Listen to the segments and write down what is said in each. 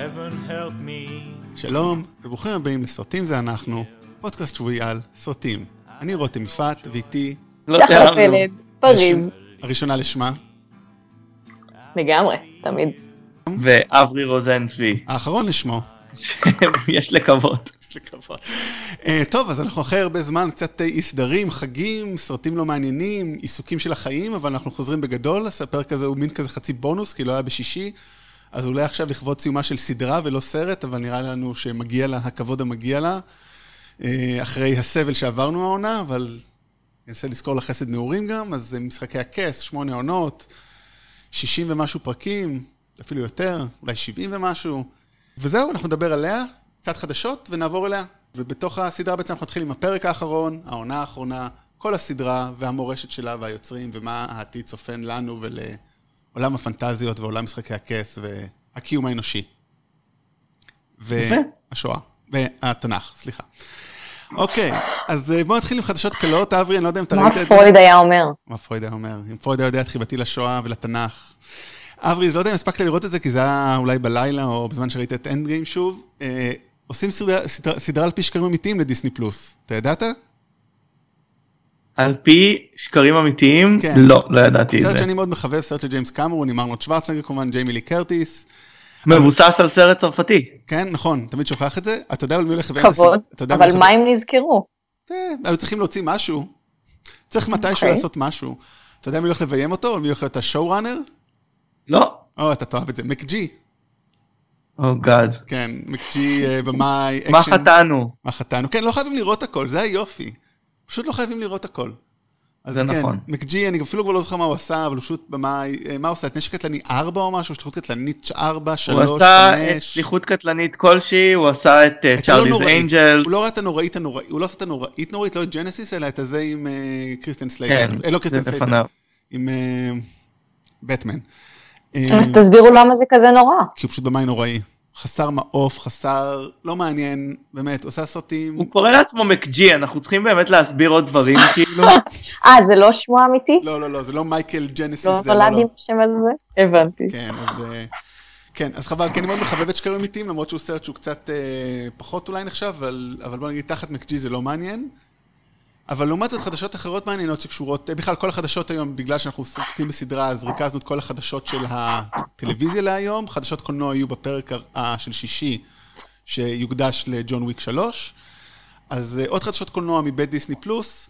heaven help me. שלום, וברוכים הבאים לסרטים זה אנחנו, פודקאסט שבועי על סרטים. אני רותם יפעת, ואיתי לא. פלד, פריז, הראשונה לשמה, לגמרי, תמיד. ואברי רוזן צבי. האחרון לשמו. יש לקוות. יש לקוות. אה, טוב, אז אנחנו אחרי הרבה זמן, קצת אה, אי סדרים, חגים, סרטים לא מעניינים, עיסוקים של החיים, אבל אנחנו חוזרים בגדול, אז הפרק הזה הוא מין כזה חצי בונוס, כי לא היה בשישי, אז אולי עכשיו לכבוד סיומה של סדרה ולא סרט, אבל נראה לנו שמגיע לה הכבוד המגיע לה, אה, אחרי הסבל שעברנו העונה, אבל ננסה לזכור לה חסד נעורים גם, אז זה משחקי הכס, שמונה עונות, 60 ומשהו פרקים, אפילו יותר, אולי 70 ומשהו. וזהו, אנחנו נדבר עליה, קצת חדשות, ונעבור אליה. ובתוך הסדרה בעצם אנחנו נתחיל עם הפרק האחרון, העונה האחרונה, כל הסדרה והמורשת שלה והיוצרים, ומה העתיד צופן לנו ולעולם הפנטזיות ועולם משחקי הכס והקיום האנושי. והשואה. והתנ"ך, סליחה. אוקיי, אז אה, בואו נתחיל עם חדשות קלות. אברי, אני לא יודע אם אתה מה ראית את זה. פרויד היה אומר? מה פרויד היה אומר? אם פרויד היה יודע את חיבתי לשואה ולתנ"ך. אברי, אז לא יודע אם הספקת לראות את זה, כי זה היה אולי בלילה או בזמן שראית את Endgame שוב. אה, עושים סדרה על פי שקרים אמיתיים לדיסני פלוס. אתה ידעת? על פי שקרים אמיתיים? כן. לא, לא ידעתי את סרט זה. שאני מאוד מחבב, סרט של ג'יימס קמרון, עם ארנולד שוורצנגר כמובן, ג'יימי לי קרטיס. מבוסס על סרט צרפתי. כן, נכון, תמיד שוכח את זה. אתה יודע על מי הולך לביים את כבוד, אבל מה אם נזכרו? אה, היו צריכים להוציא משהו. צריך מתישהו אוקיי. לעשות משהו. אתה יודע מי הולך לביים אותו? או מי הולך להיות ה showrunner? לא. או, אתה תאהב את זה. מקג'י. Oh God. כן, מקג'י אה, במאי, מה אקשן. חטאנו? מה חטאנו? כן, לא חייבים לראות הכל, זה היופי. פשוט לא חייבים לראות הכל. אז זה כן, נכון. מקג'י, אני אפילו כבר לא זוכר מה הוא עשה, אבל הוא פשוט אה, מה הוא עושה? את נשק קטלני 4 או משהו? שליחות קטלנית 4, 3, הוא 5. עשה את שליחות קטלנית כלשהי, הוא עשה את צ'ארליז הלא-נוראית. אנג'לס. הוא לא ראה את הנוראית הנוראית, הוא לא עשה את הנוראית נוראית, לא את ג'נסיס, אלא את הזה עם אה, קריסטן סלייטר. כן, אה, לא זה קריסטן סלייטר, לפניו. עם אה, בטמן. אה, אז תסבירו למה זה כזה נורא. כי הוא פשוט במאי נוראי. חסר מעוף, חסר, לא מעניין, באמת, עושה סרטים. הוא קורא לעצמו מקג'י, אנחנו צריכים באמת להסביר עוד דברים, כאילו. אה, זה לא שמו האמיתי? לא, לא, לא, זה לא מייקל ג'נסיס, לא זה לא, נולד לא. עם השם הזה? הבנתי. כן, אז... אה, כן, אז חבל, כי אני מאוד מחבב את שקרים אמיתיים, למרות שהוא סרט שהוא קצת אה, פחות אולי נחשב, אבל, אבל בוא נגיד, תחת מקג'י זה לא מעניין. אבל לעומת זאת, חדשות אחרות מעניינות שקשורות, אה, בכלל כל החדשות היום, בגלל שאנחנו משחקים בסדרה, אז ריכזנו את כל החדשות של הטלוויזיה להיום. חדשות קולנוע יהיו בפרק ה- של שישי, שיוקדש לג'ון וויק 3. אז אה, עוד חדשות קולנוע מבית דיסני פלוס, אה,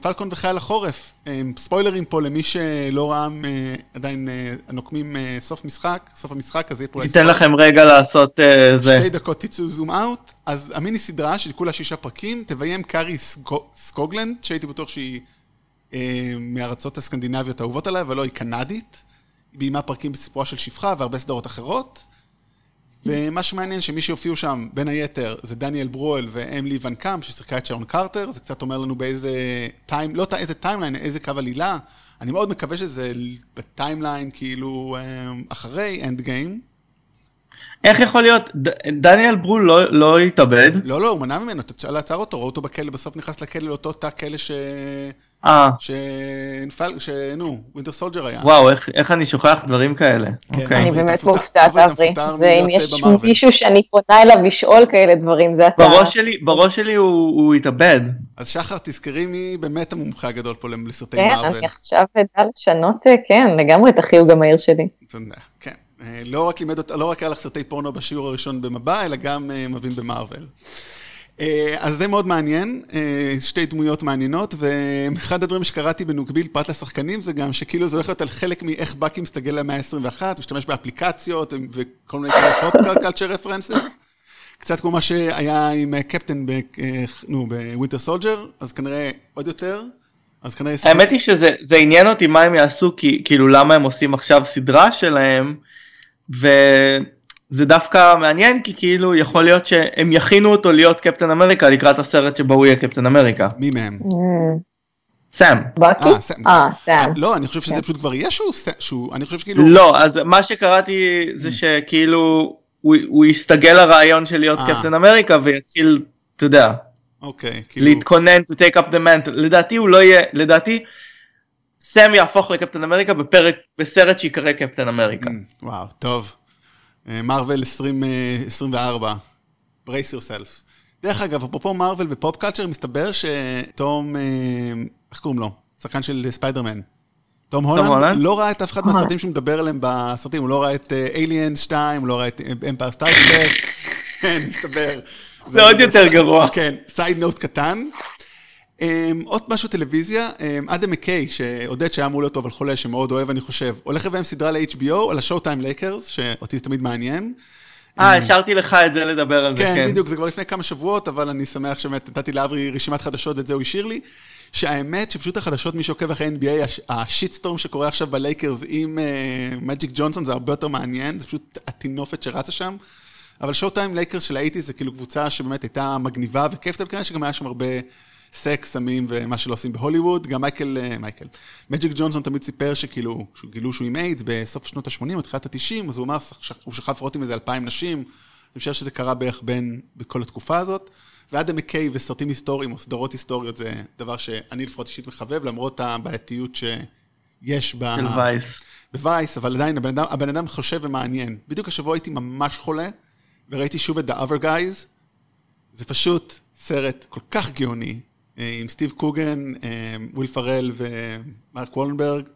פלקון וחייל החורף. אה, ספוילרים פה למי שלא ראה אה, עדיין אה, הנוקמים אה, סוף משחק, סוף המשחק, אז יהיה פה ניתן לכם רגע לעשות אה, זה. שתי דקות תצאו zoom out. אז המיני סדרה שכולה שישה פרקים, תביים קארי סקו- סקוגלנד, שהייתי בטוח שהיא אה, מארצות הסקנדינביות האהובות עליי, אבל לא, היא קנדית. היא ביימה פרקים בסיפורה של שפחה והרבה סדרות אחרות. ומה שמעניין שמי שהופיעו שם, בין היתר, זה דניאל ברואל ואמלי ון קאם, ששיחקה את שרון קרטר, זה קצת אומר לנו באיזה time, לא איזה timeline, איזה קו עלילה. אני מאוד מקווה שזה ב timeline, כאילו, אה, אחרי Endgame. איך יכול להיות, ד- דניאל ברול לא- לא התאבד? לא, לא, הוא מנע ממנו, טצ'אלה עצר אותו, ראו אותו בכלא, בסוף נכנס לכלא לאותו תא כלא ש... אה, שנפל, שנו, Winter Soldier היה. וואו, איך- איך אני שוכח דברים כאלה. כן. אוקיי. אני באמת מופתעת, אברי, ואם יש. מישהו שאני פונה אליו לשאול כאלה דברים, זה אתה. בראש שלי, בראש שלי הוא הוא התאבד. אז שחר, תזכרי מי באמת המומחה הגדול פה לסרטי כן, מארוול. אני עכשיו אדע לשנות, אה, כן, לגמרי את החיוג המהיר שלי. כן. אה, לא רק לימד אותה, לא רק היה לך סרטי פורנו בשיעור הראשון במבע, אלא גם אה, מבין במארוול. אה, אז זה מאוד מעניין, שתי דמויות מעניינות, ואחד הדברים שקראתי במקביל, פרט לשחקנים, זה גם שכאילו זה הולך להיות על חלק מאיך באקי מסתגל למאה ה-21, משתמש באפליקציות וכל מיני כאלה pop culture references. קצת כמו מה שהיה עם קפטן, בווינטר סולג'ר, אז כנראה עוד יותר. אז כנראה... האמת היא שזה זה עניין אותי מה הם יעשו, כי כאילו למה הם עושים עכשיו סדרה שלהם, וזה דווקא מעניין, כי כאילו יכול להיות שהם יכינו אותו להיות קפטן אמריקה לקראת הסרט שבו הוא יהיה קפטן אמריקה. מי מהם? Mm, סאם. בקי? אה, סם. אה, סאם. לא, אני חושב שזה. פשוט כבר יהיה שהוא, אני חושב שכאילו, לא, אז מה שקראתי זה שכאילו הוא, הוא יסתגל לרעיון של להיות אה. קפטן אמריקה ויתחיל, אתה יודע, אוקיי, כאילו, להתכונן to take up the mantle. לדעתי הוא לא יהיה, לדעתי סם יהפוך לקפטן אמריקה בפרק, בסרט שיקרא קפטן אמריקה. Mm, וואו, טוב. מרוויל 2024, brace yourself. דרך אגב, אפרופו מרוויל ופופ קלצ'ר, מסתבר שתום, אה, איך קוראים לו? שחקן של ספיידרמן. תום הולנד? לא ראה את אף אחד אה. מהסרטים שהוא מדבר עליהם בסרטים, הוא לא ראה את Alien 2, הוא לא ראה את Empire Strikes Back, כן, מסתבר. זה עוד יותר גרוע. כן, side note קטן. Um, עוד משהו טלוויזיה, um, אדם מקיי, שעודד שהיה אמור להיות פה אבל חולה, שמאוד אוהב אני חושב, הולך לביים סדרה ל-HBO על ה Showtime לייקרס, שאותי זה תמיד מעניין. אה, השארתי לך את זה לדבר על זה, כן, כן. בדיוק, זה כבר לפני כמה שבועות, אבל אני שמח שבאמת נתתי לאברי רשימת חדשות ואת זה הוא השאיר לי. שהאמת שפשוט החדשות, מי שעוקב אחרי NBA, הש- ה shitstorm שקורה עכשיו בלייקרס עם מג'יק ג'ונסון זה הרבה יותר מעניין, זה פשוט הטינופת שרצה שם. אבל Showtime לייקרס של ה eighties זה כאילו קבוצה שבאמת הייתה מגניבה אבל כנראה שגם היה שם הרבה סקס, סמים ומה שלא עושים בהוליווד. גם מייקל, אה, מייקל, מג'יק ג'ונסון תמיד סיפר שכאילו, כשגילו שהוא עם איידס בסוף שנות ה-80 או תחילת ה-90, אז הוא אמר, הוא שכב פרוט עם איזה אלפיים נשים. אני חושב שזה קרה בערך בין, בכל התקופה הזאת. ואדם מקיי וסרטים היסטוריים או סדרות היסטוריות זה דבר שאני לפחות אישית מחבב, למרות הבעייתיות שיש ב... של וייס. ב-Vice, אבל עדיין הבן אדם, הבן אדם חושב ומעניין. בדיוק השבוע הייתי ממש חולה, וראיתי שוב את The Other Guys. זה פשוט סרט כל כך גאוני, עם סטיב קוגן, אה, וויל פרל ומרק וולנברג,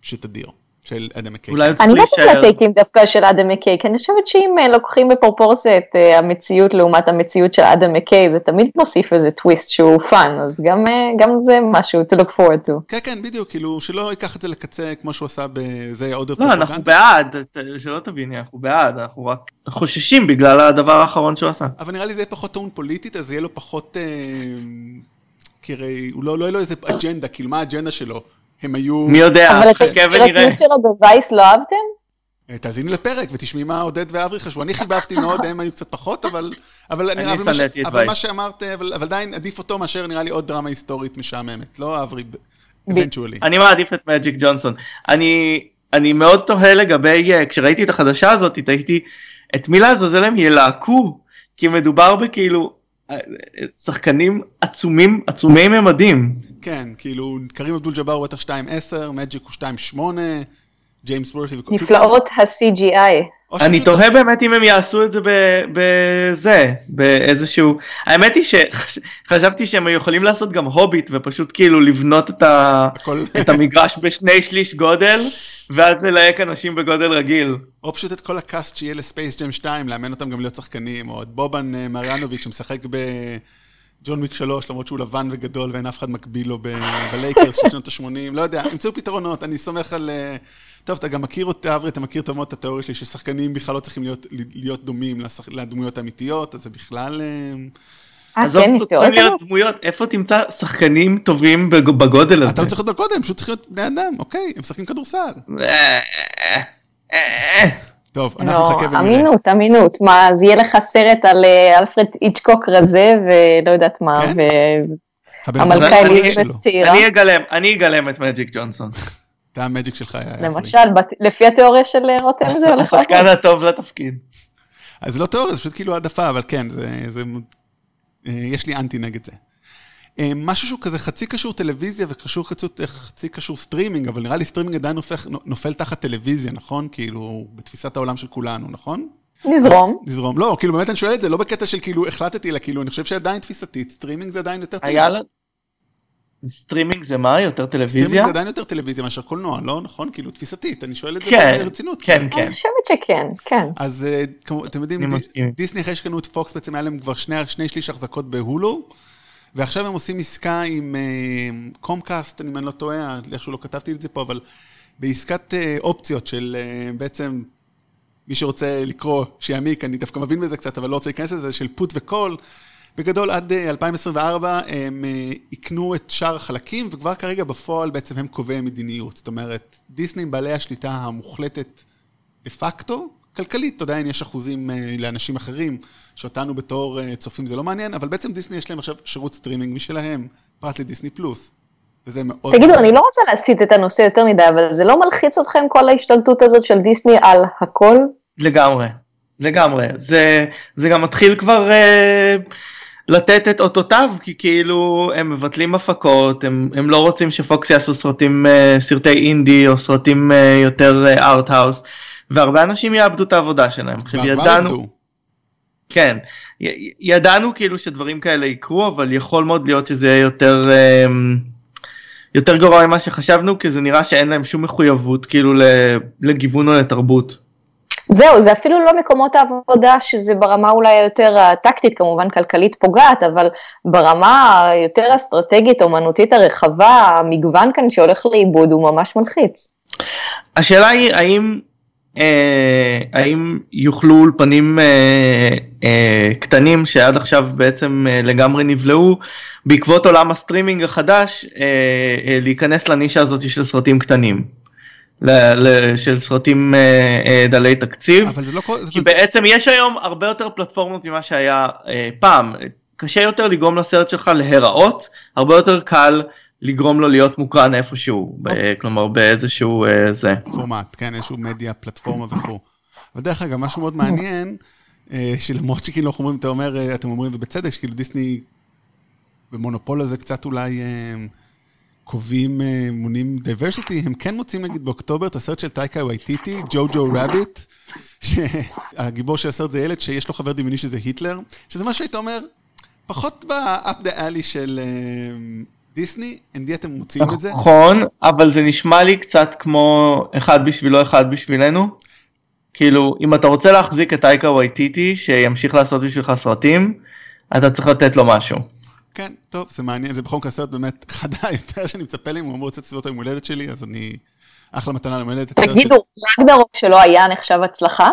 פשוט אדיר, של אדם מקיי. אולי הוא אני לא להישאר. יודעת טייקים דווקא של אדם מקיי, כי אני חושבת שאם אה, לוקחים בפרופורציה את אה, המציאות לעומת המציאות של אדם מקיי, זה תמיד מוסיף איזה טוויסט שהוא fun, אז גם, אה, גם זה משהו to look forward to. כן, כן, בדיוק, כאילו, שלא ייקח את זה לקצה כמו שהוא עשה בזה עוד יותר לא, אנחנו בעד, שלא תביני, אנחנו בעד, אנחנו רק חוששים בגלל הדבר האחרון שהוא עשה. אבל נראה לי זה יהיה פחות טעון פוליטית, אז יהיה לו פחות... כי הרי הוא לא, לא לו איזה אג'נדה, כאילו, מה האג'נדה שלו? הם היו... מי יודע, אבל את חכה ונראה. היצירתיות שלו בווייס לא אהבתם? אה, תאזיני לפרק ותשמעי מה עודד ואברי חשבו. אני חיבבתי מאוד, הם היו קצת פחות, אבל... אבל, אני אבל. שנאתי את אבל. מה שאמרת, אבל, אבל עדיין עדיף אותו מאשר נראה לי עוד דרמה היסטורית משעממת. לא אברי, eventually. אני מעדיף את מג'יק ג'ונסון. אני, אני מאוד תוהה לגבי, אה, כשראיתי את החדשה הזאת, תהיתי את מי לעזאזל הם ילהקו, כי מדובר בכאילו שחקנים עצומים, עצומי ממדים. כן, כאילו, קרים אבדול ג'אבר הוא בטח 2-10, מג'יק הוא 2-8, ג'יימס וורפי... נפלאות ה-CGI. אני תוהה באמת אם הם יעשו את זה ב- בזה, באיזשהו, האמת היא שחשבתי שהם יכולים לעשות גם הוביט ופשוט כאילו לבנות את, ה... את המגרש בשני שליש גודל, ואז ללהק אנשים בגודל רגיל. או פשוט את כל ה-cast שיהיה לספייס ג'ם 2, לאמן אותם גם להיות שחקנים, או את בובן אה, מריאנוביץ' שמשחק בג'ון ויק 3, למרות שהוא לבן וגדול ואין אף אחד מקביל לו בלייקרס של שנות ה-80, לא יודע, ימצאו פתרונות, אני סומך על... אה, טוב, אתה גם מכיר אותה, אברי, אתה מכיר טוב מאוד את התיאוריה שלי, ששחקנים בכלל לא צריכים להיות, להיות דומים לשח... לדמויות האמיתיות, אז זה בכלל... אה, אה, עזוב, כן, יש צריכים להיות? דמויות, איפה תמצא שחקנים טובים בג- בגודל הזה? אתה לא צריך להיות בקודם, הם פשוט צריכים להיות בני אדם, אוקיי, הם משחקים כדורסל. טוב, אנחנו לא, נחכה ונראה. אמינות, אמינות. מה, אז יהיה לך סרט על אה, אלפרד איצ'קוק רזה, ולא יודעת מה, כן? והמלכה אני- אליזבת. צעירה. אני אגלם, אני אגלם את מג'יק ג'ונסון. זה ה-magic שלך היה. למשל, לפי התיאוריה של אה, רותם זה הולך לעבוד. השחקן הטוב לתפקיד. אז זה לא תיאוריה, זה פשוט כאילו העדפה, אבל כן, זה... זה אה, יש לי אנטי נגד זה. אה, משהו שהוא כזה חצי קשור טלוויזיה וקשור חצי, קשור סטרימינג, אבל נראה לי סטרימינג עדיין הופך, נופל תחת טלוויזיה, נכון? כאילו, בתפיסת העולם של כולנו, נכון? נזרום. אז נזרום. לא, כאילו באמת אני שואל את זה, לא בקטע של כאילו החלטתי, אלא כאילו, אני חושב שעדיין תפיסתית, סטרימינג זה עדיין יותר לה... סטרימינג זה מה? יותר סטרימינג טלוויזיה? זה עדיין יותר טלוויזיה מאשר קולנוע, לא? נכון? כאילו, תפיסתית, אני שואל את זה כן, ברצינות. כן, כן. אני חושבת שכן, כן. אז אה, כמו- אתם יודעים, דיס-. דיסני אחרי שקנו את פוקס בעצם היה להם כבר שני, שני שליש החזקות בהולו, ועכשיו הם עושים עסקה עם אה, קומקאסט, אם אני לא טועה, איכשהו לא כתבתי את זה פה, אבל בעסקת אה, אופציות של אה, בעצם, מי שרוצה לקרוא, שיעמיק, אני דווקא מבין בזה קצת, אבל לא רוצה להיכנס לזה, של put ו-call. בגדול, עד אה, 2024 הם אה, יקנו את שאר החלקים, וכבר כרגע בפועל בעצם הם קובעי מדיניות. זאת אומרת, דיסני בעלי השליטה המוחלטת דה פקטו, כלכלית, עדיין יש אחוזים אה, לאנשים אחרים, שאותנו בתור אה, צופים זה לא מעניין, אבל בעצם דיסני יש להם עכשיו שירות סטרימינג משלהם, פרט לדיסני פלוס. וזה מאוד... תגידו, אני לא רוצה להסיט את הנושא יותר מדי, אבל זה לא מלחיץ אתכם כל ההשתלטות הזאת של דיסני על הכל? לגמרי, לגמרי. זה, זה גם מתחיל כבר אה, לתת את אותותיו, כי כאילו הם מבטלים הפקות, הם, הם לא רוצים שפוקס יעשו סרטים, אה, סרטי אינדי או סרטים אה, יותר ארט-האוס, והרבה אנשים יאבדו את העבודה שלהם. עכשיו ידענו. כן, י- ידענו כאילו שדברים כאלה יקרו, אבל יכול מאוד להיות שזה יהיה יותר, אמ, יותר גרוע ממה שחשבנו, כי זה נראה שאין להם שום מחויבות כאילו ל- לגיוון או לתרבות. זהו, זה אפילו לא מקומות העבודה שזה ברמה אולי היותר הטקטית, כמובן כלכלית פוגעת, אבל ברמה היותר אסטרטגית, אומנותית הרחבה, המגוון כאן שהולך לאיבוד הוא ממש מלחיץ. השאלה היא האם, אה, האם יוכלו אולפנים אה, אה, קטנים שעד עכשיו בעצם אה, לגמרי נבלעו בעקבות עולם הסטרימינג החדש אה, אה, להיכנס לנישה הזאת של סרטים קטנים. ל- ל- של סרטים אה, אה, דלי תקציב. אבל זה לא כל... זה- כי בעצם יש היום הרבה יותר פלטפורמות ממה שהיה אה, פעם. קשה יותר לגרום לסרט שלך להיראות, הרבה יותר קל לגרום לו להיות מוקרן איפשהו, ב- כלומר באיזשהו אה, זה. פורמט, כן, איזשהו מדיה, פלטפורמה וכו'. אבל דרך אגב, משהו מאוד מעניין, אה, שלמרות שכאילו אנחנו אומרים, אתה אומר, אה, אתם אומרים, ובצדק, שכאילו דיסני במונופול הזה קצת אולי אה, קובעים, מונים diversity, הם כן מוצאים נגיד באוקטובר את הסרט של טייקה וייטיטי, ג'וג'ו רביט, שהגיבור של הסרט זה ילד שיש לו חבר דמיוני שזה היטלר, שזה מה שהיית אומר, פחות ב-up the alley של דיסני, אנדי אתם מוצאים את זה. נכון, אבל זה נשמע לי קצת כמו אחד בשבילו אחד בשבילנו. כאילו, אם אתה רוצה להחזיק את טייקה וייטיטי שימשיך לעשות בשבילך סרטים, אתה צריך לתת לו משהו. כן, טוב, זה מעניין, זה בכל מקרה סרט באמת אחד היותר שאני מצפה לי, אם הוא אמור לצאת סביבות היום הולדת שלי, אז אני... אחלה מתנה ליום הולדת. סרט תגידו, רגדרוק שלא היה נחשב הצלחה?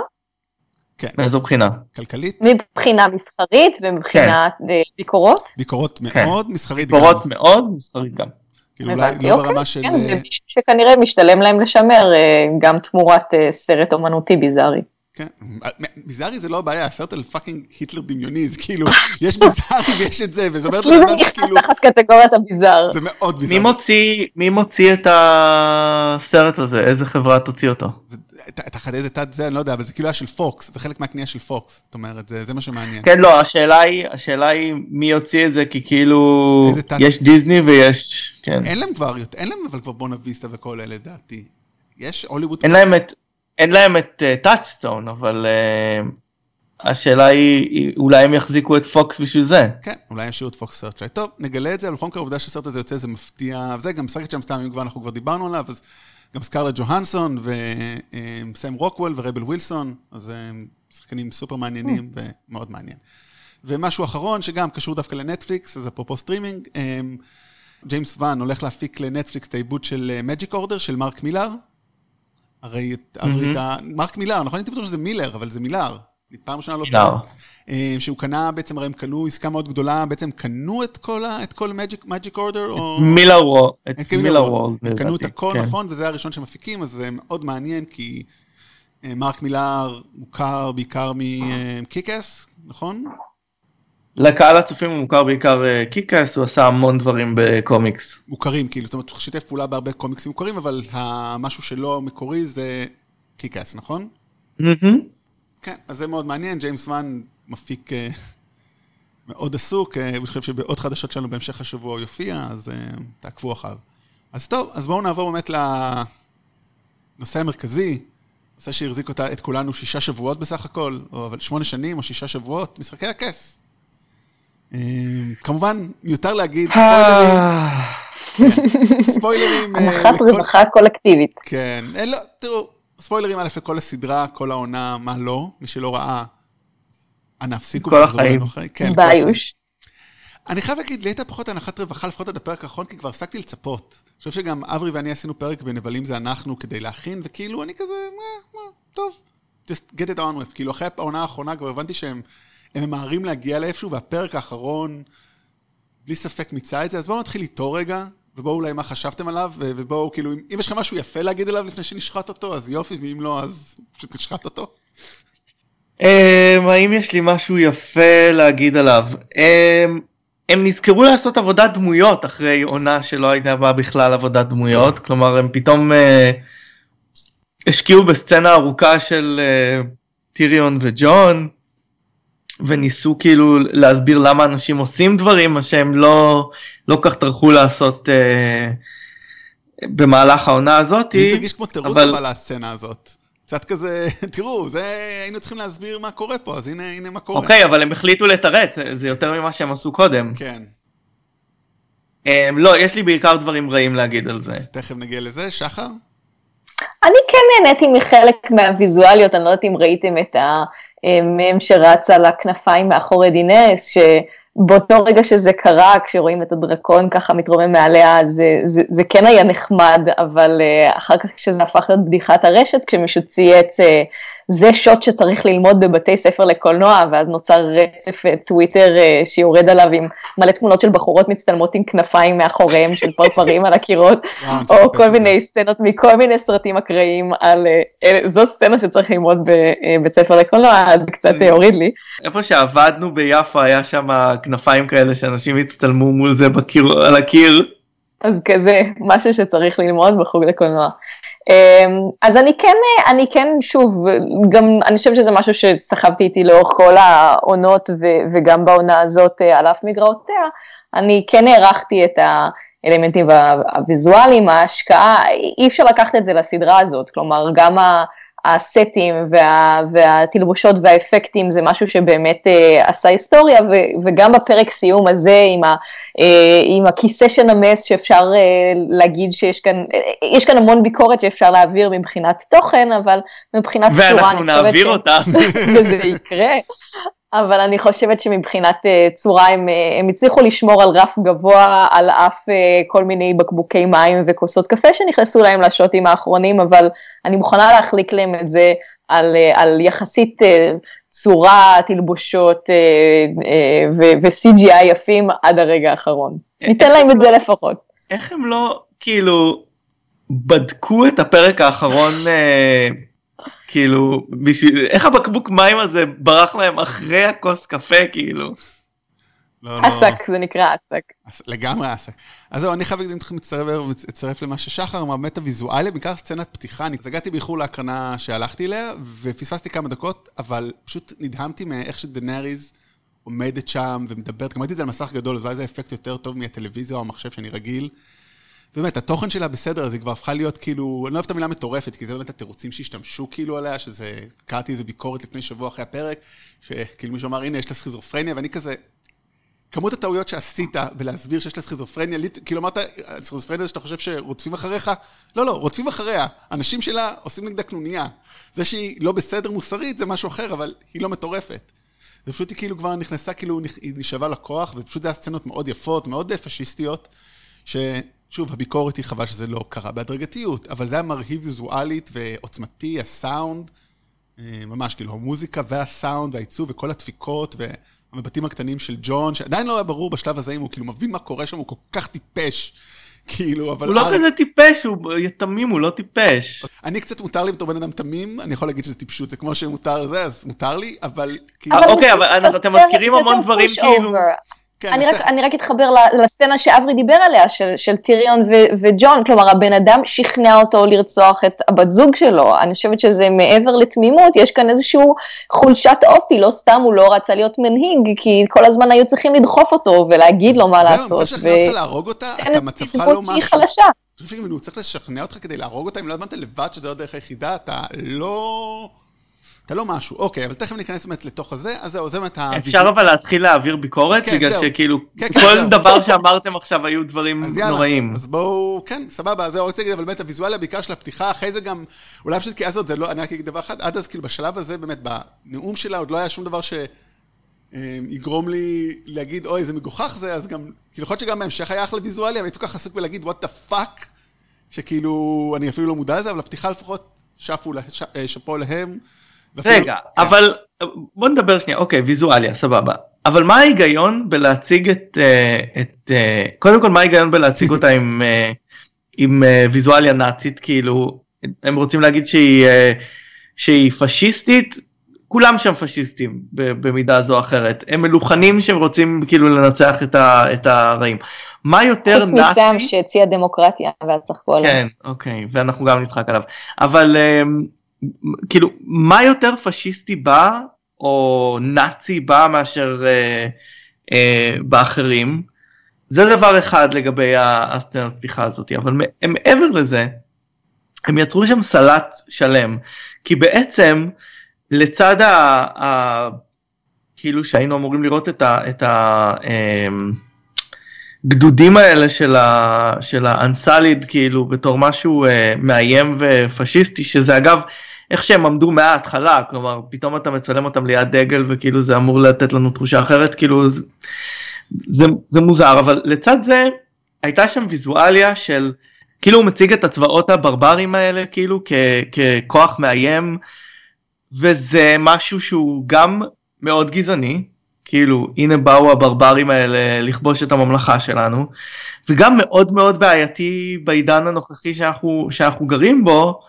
כן, מאיזו בחינה? כלכלית, מבחינה מסחרית ומבחינת אה, ביקורות? ביקורות כן. מאוד מסחרית גם. ביקורות מאוד, מסחרית גם. כאילו אולי לא אוקיי, ברמה של... כן, זה אה, מישהו שכנראה משתלם להם לשמר אה, גם תמורת סרט אומנותי ביזארי. כן, ביזארי זה לא הבעיה, הסרט על fucking היטלר דמיוני, זה כאילו, יש ביזארי ויש את זה, וזה אומר זה לבן אדם שכאילו, תחת קטגוריית הביזאר. זה מאוד מי ביזארי. מוציא, מי מוציא את הסרט הזה? איזה חברה תוציא אותו? זה- תחת איזה תת זה, אני לא יודע, אבל זה כאילו היה של פוקס, זה חלק מהקנייה של פוקס, זאת אומרת, זה זה מה שמעניין. כן, לא, השאלה היא, השאלה היא מי יוציא את זה, כי כאילו, תת- יש דיסני ויש, כן. אין להם כבר, אין להם אבל כבר בואנה ויסטה וכל אלה, לדעתי. יש הוליווד אין להם את, אין להם את טאצ'סטון, אבל uh, השאלה היא, אולי הם יחזיקו את פוקס בשביל זה. כן, אולי ישאירו את פוקס סרצ'לייט. טוב, נגלה את זה, אבל בכל מקרה העובדה שהסרט הזה יוצא זה מפתיע, וזה גם משחקת שם סתם, אם כבר אנחנו כבר דיברנו עליו, אז גם סקארלט ג'והנסון וסם רוקוול ורבל ווילסון, אז הם שחקנים סופר מעניינים ומאוד מעניין. ומשהו אחרון, שגם קשור דווקא לנטפליקס, אז אפרופו סטרימינג, אמ, ג'יימס ואן הולך להפיק לנטפליקס את העיבוד של מג'יק אורדר של מרק מילר. הרי את עברי את ה... מרק מילר, נכון? הייתי בטוח שזה מילר, אבל זה מילר. פעם ראשונה לא מילר. אה, שהוא קנה, בעצם הרי הם קנו עסקה מאוד גדולה, בעצם קנו את כל ה... את כל מג'יק מג'יק אורדר, או... מילר וולד, את וולד. וולד. הם קנו את הכל, כן. נכון, וזה הראשון שמפיקים, אז זה מאוד מעניין, כי אה, מרק מילר מוכר בעיקר מקיק אס, נכון? לקהל הצופים הוא מוכר בעיקר אה, קיקאס, הוא עשה המון דברים בקומיקס. מוכרים, כאילו, זאת אומרת, הוא שיתף פעולה בהרבה קומיקסים מוכרים, אבל המשהו שלו המקורי זה קיקס, נכון? מהמם. כן, אז זה מאוד מעניין, ג'יימס ואן מפיק אה, מאוד עסוק, אה, אני חושב שבעוד חדשות שלנו בהמשך השבוע הוא יופיע, אז אה, תעקבו אחריו. אז טוב, אז בואו נעבור באמת לנושא המרכזי, נושא שהחזיק אותה, את כולנו שישה שבועות בסך הכל, או אבל שמונה שנים או שישה שבועות, משחקי הכס. כמובן, מיותר להגיד, ספוילרים, ספוילרים, אה, הנחת רווחה קולקטיבית. כן, לו, תראו, ספוילרים א' לכל הסדרה, כל העונה, מה לא, מי שלא ראה, אנא הפסיקו. כל החיים. כן. ביוש. אני חייב להגיד, לי הייתה פחות הנחת רווחה, לפחות עד הפרק האחרון, כי כבר הפסקתי לצפות. אני חושב שגם אברי ואני עשינו פרק בנבלים זה אנחנו כדי להכין, וכאילו אני כזה, מה, מה, טוב, just get it on with. כאילו אחרי העונה האחרונה כבר הבנתי שהם הם ממהרים להגיע לאיפשהו, והפרק האחרון, בלי ספק מיצה את זה, אז בואו נתחיל איתו רגע, ובואו אולי מה חשבתם עליו, ובואו כאילו, אם, אם יש לכם משהו יפה להגיד עליו לפני שנשחט אותו, אז יופי, ואם לא, אז פשוט נשחט אותו. אמ, האם יש לי משהו יפה להגיד עליו? אמ, הם נזכרו לעשות עבודת דמויות אחרי עונה שלא הייתה בה בכלל עבודת דמויות, כלומר הם פתאום אה, השקיעו בסצנה ארוכה של אה, טיריון וג'ון, וניסו כאילו להסביר למה אנשים עושים דברים, מה שהם לא, לא כך טרחו לעשות אה, במהלך העונה הזאתי. לי זה הרגיש כמו תירוץ אבל- אבל הסצנה הזאת. קצת כזה, תראו, זה, היינו צריכים להסביר מה קורה פה, אז הנה, הנה מה קורה. אוקיי, אבל הם החליטו לתרץ, זה- זה יותר ממה שהם עשו קודם. כן, אמ, לא, יש לי בעיקר דברים רעים להגיד על זה. אז תכף נגיע לזה. שחר? אני כן נהניתי מחלק מהוויזואליות, אני לא יודעת אם ראיתם את המם שרץ על הכנפיים מאחורי דינס, שבאותו רגע שזה קרה, כשרואים את הדרקון ככה מתרומם מעליה, זה, זה, זה כן היה נחמד, אבל uh, אחר כך כשזה הפך להיות בדיחת הרשת, כשמישהו צייץ, uh, זה שוט שצריך ללמוד בבתי ספר לקולנוע, ואז נוצר רצף uh, טוויטר uh, שיורד עליו עם מלא תמונות של בחורות מצטלמות עם כנפיים מאחוריהם של פרפרים על הקירות. או כל. מיני סצנות מכל מיני סרטים אקראיים על, אה, אה, זו סצנה שצריך ללמוד בבית ספר לקולנוע, אז זה קצת אה, הוריד לי. איפה שעבדנו ביפו היה שם כנפיים כאלה שאנשים הצטלמו מול זה בקיר, על הקיר. אז כזה, משהו שצריך ללמוד בחוג לקולנוע. אמ, אז אני כן, אני כן, שוב, גם אני חושבת שזה משהו שסחבתי איתי לאורך כל העונות ו- וגם בעונה הזאת אה, על אף מגרעותיה, אני כן הערכתי את האלמנטים הוויזואליים, ההשקעה, אי אפשר לקחת את זה לסדרה הזאת, כלומר גם ה... הסטים וה, והתלבושות והאפקטים זה משהו שבאמת אה, עשה היסטוריה ו, וגם בפרק סיום הזה עם, ה, אה, עם הכיסא שנמס שאפשר אה, להגיד שיש כאן, אה, יש כאן המון ביקורת שאפשר להעביר מבחינת תוכן אבל מבחינת צורה ואנחנו אני חושבת נעביר ש- אותה. וזה יקרה. אבל אני חושבת שמבחינת uh, צורה הם, uh, הם הצליחו לשמור על רף גבוה על אף uh, כל מיני בקבוקי מים וכוסות קפה שנכנסו להם לשוטים האחרונים, אבל אני מוכנה להחליק להם את זה על, על יחסית צורה, תלבושות ו-CGI יפים עד הרגע האחרון. ניתן להם את זה לפחות. איך הם לא כאילו בדקו את הפרק האחרון אה, כאילו בשביל איך הבקבוק מים הזה ברח להם אחרי הכוס קפה כאילו. לא, לא. עסק, זה נקרא עסק. לגמרי עסק. אז זהו, אני חייב להגיד, אם מצטרף מצטרף למה ששחר אמר, באמת הוויזואליה, בעיקר סצנת פתיחה, אני הגעתי באיחור להקרנה שהלכתי אליה, ופספסתי כמה דקות, אבל פשוט נדהמתי מאיך שדנאריז עומדת שם ומדברת, גם ראיתי את זה על מסך גדול, אז אולי זה אפקט יותר טוב מהטלוויזיה או המחשב שאני רגיל. באמת, התוכן שלה בסדר, אז היא כבר הפכה להיות כאילו, אני לא אוהב את המילה מטורפת, כי זה באמת התירוצים שהשתמשו כאילו עליה, שזה, קראתי איזה ביקורת לפני שבוע אחרי הפרק, שכאילו מישהו אמר, הנה, יש לה סכיזופרניה, ואני כזה, כמות הטעויות שעשית בלהסביר שיש לה סכיזופרניה, כאילו אמרת, סכיזופרניה זה שאתה חושב שרודפים אחריך? לא, לא, רודפים אחריה. אנשים שלה עושים נגדה קנוניה. זה שהיא לא בסדר מוסרית זה משהו אחר, אבל היא לא מטורפת. ופשוט היא כאילו כבר נכנסה, כאילו היא נשאבה לכוח, ופשוט זה היה סצנות מאוד יפות, מאוד פשיסטיות, ששוב, הביקורת היא חבל שזה לא קרה בהדרגתיות, אבל זה היה מרהיב ויזואלית ועוצמתי, הסאונד, אה, ממש, כאילו, המוזיקה והסאונד והעיצוב וכל הדפיקות והמבטים הקטנים של ג'ון, שעדיין לא היה ברור בשלב הזה אם הוא כאילו מבין מה קורה שם, הוא כל כך טיפש. כאילו, אבל... הוא לא כזה טיפש הוא תמים הוא לא טיפש. אני קצת מותר לי בתור בן אדם תמים, אני יכול להגיד שזה טיפשות, זה כמו שמותר זה, אז מותר לי, אבל כאילו... אוקיי, אבל אנחנו- אתם מזכירים המון דברים כאילו-. כן, אני רק, תכף- אני רק אתחבר לסצנה שאברי דיבר עליה, של, של טיריון ו, וג'ון, כלומר הבן אדם שכנע אותו לרצוח את הבת זוג שלו, אני חושבת שזה מעבר לתמימות, יש כאן איזושהי חולשת אופי, לא סתם הוא לא רצה להיות מנהיג, כי כל הזמן היו צריכים לדחוף אותו ולהגיד לו מה זהו, לעשות, צריך לשכנע אותך להרוג אותה, ואין אתה מצבך לא משהו. חלשה. אני חושב שהוא צריך לשכנע אותך כדי להרוג אותה, אם לא הבנת לבד שזו הדרך היחידה, אתה לא... אתה לא משהו. אוקיי, אבל תכף ניכנס באמת לתוך הזה, אז זהו, זה באמת ה... אפשר אבל להתחיל להעביר ביקורת כן, בגלל זהו. שכאילו כן, כן, כל זהו. דבר שאמרתם עכשיו היו דברים אז יאללה, נוראים. אז בואו, כן, סבבה, זהו, רוצה להגיד, אבל באמת הוויזואליה בעיקר של הפתיחה, אחרי זה גם, אולי פשוט כי אז עוד זה לא, אני רק אגיד דבר אחד, עד אז כאילו בשלב הזה, באמת, בנאום שלה עוד לא היה שום דבר שיגרום לי להגיד, אוי, איזה מגוחך זה, אז גם, כאילו, יכול להיות שגם בהמשך היה אחלה ויזואליה, אבל הייתי כל כך עסוק בלהגיד, what the fuck, שכאילו, אני אפילו לא מודע לזה, אבל הפתיחה לפחות, שפו, לה- ש- אה, שאפו להם. רגע. אבל בוא נדבר שנייה, אוקיי, ויזואליה, סבבה. אבל מה ההיגיון בלהציג את, אה, את אה, קודם כל מה ההיגיון בלהציג אותה עם, אה, עם ויזואליה נאצית, כאילו, הם רוצים להגיד שהיא, שהיא פשיסטית, כולם שם פשיסטים ב- במידה זו או אחרת, הם מלוכנים שהם רוצים כאילו לנצח את, ה, את הרעים. מה יותר חוץ מסם נאצי? שהציע דמוקרטיה, ואז צחקו עליו. כן, אוקיי, ואנחנו גם נצחק עליו. אבל אמ, כאילו, מה יותר פשיסטי בה, או נאצי בה, מאשר אה, אה, באחרים? זה דבר אחד לגבי הסצנת פתיחה הזאת, אבל מעבר לזה, הם יצרו שם סלט שלם, כי בעצם לצד ה... ה כאילו שהיינו אמורים לראות את ה... את ה אמ, גדודים האלה של, ה, של האנסליד כאילו בתור משהו אה, מאיים ופשיסטי שזה אגב איך שהם עמדו מההתחלה כלומר פתאום אתה מצלם אותם ליד דגל וכאילו זה אמור לתת לנו תחושה אחרת כאילו זה, זה, זה מוזר אבל לצד זה הייתה שם ויזואליה של כאילו הוא מציג את הצבאות הברברים האלה כאילו כ, ככוח מאיים וזה משהו שהוא גם מאוד גזעני כאילו הנה באו הברברים האלה לכבוש את הממלכה שלנו וגם מאוד מאוד בעייתי בעידן הנוכחי שאנחנו, שאנחנו גרים בו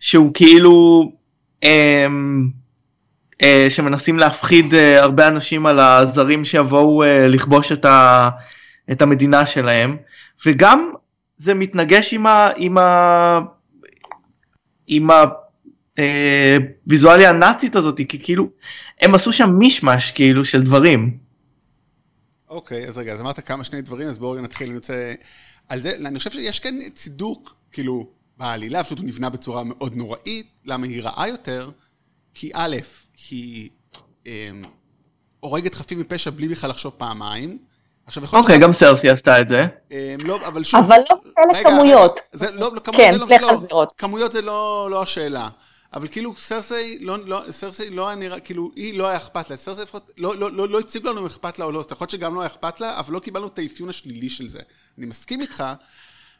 שהוא כאילו אה, אה, שמנסים להפחיד אה, הרבה אנשים על הזרים שיבואו אה, לכבוש את, ה, את המדינה שלהם וגם זה מתנגש עם ה... עם ה... עם ה... אה, הנאצית הזאת כי כאילו הם עשו שם מישמש כאילו של דברים. אוקיי אז רגע אז אמרת כמה שני דברים אז בואו נתחיל אני רוצה על זה אני חושב שיש כאן צידוק כאילו בעלילה פשוט הוא נבנה בצורה מאוד נוראית למה היא רעה יותר כי א' היא אה, הורגת חפים מפשע בלי בכלל לחשוב פעמיים. עכשיו יכול אוקיי, גם סרסי עשתה את זה. אה, לא, אבל שוב... אבל לא כאלה כמויות. זה לא, לא, כן, על זירות. כמויות זה לא, לא השאלה. אבל כאילו סרסי לא, לא, סרסי לא היה נראה, כאילו היא לא היה אכפת לה, סרסי לפחות לא, לא, לא, לא הציגו לנו אם אכפת לה או לא, אז יכול להיות שגם לא היה אכפת לה, אבל לא קיבלנו את האפיון השלילי של זה. אני מסכים איתך,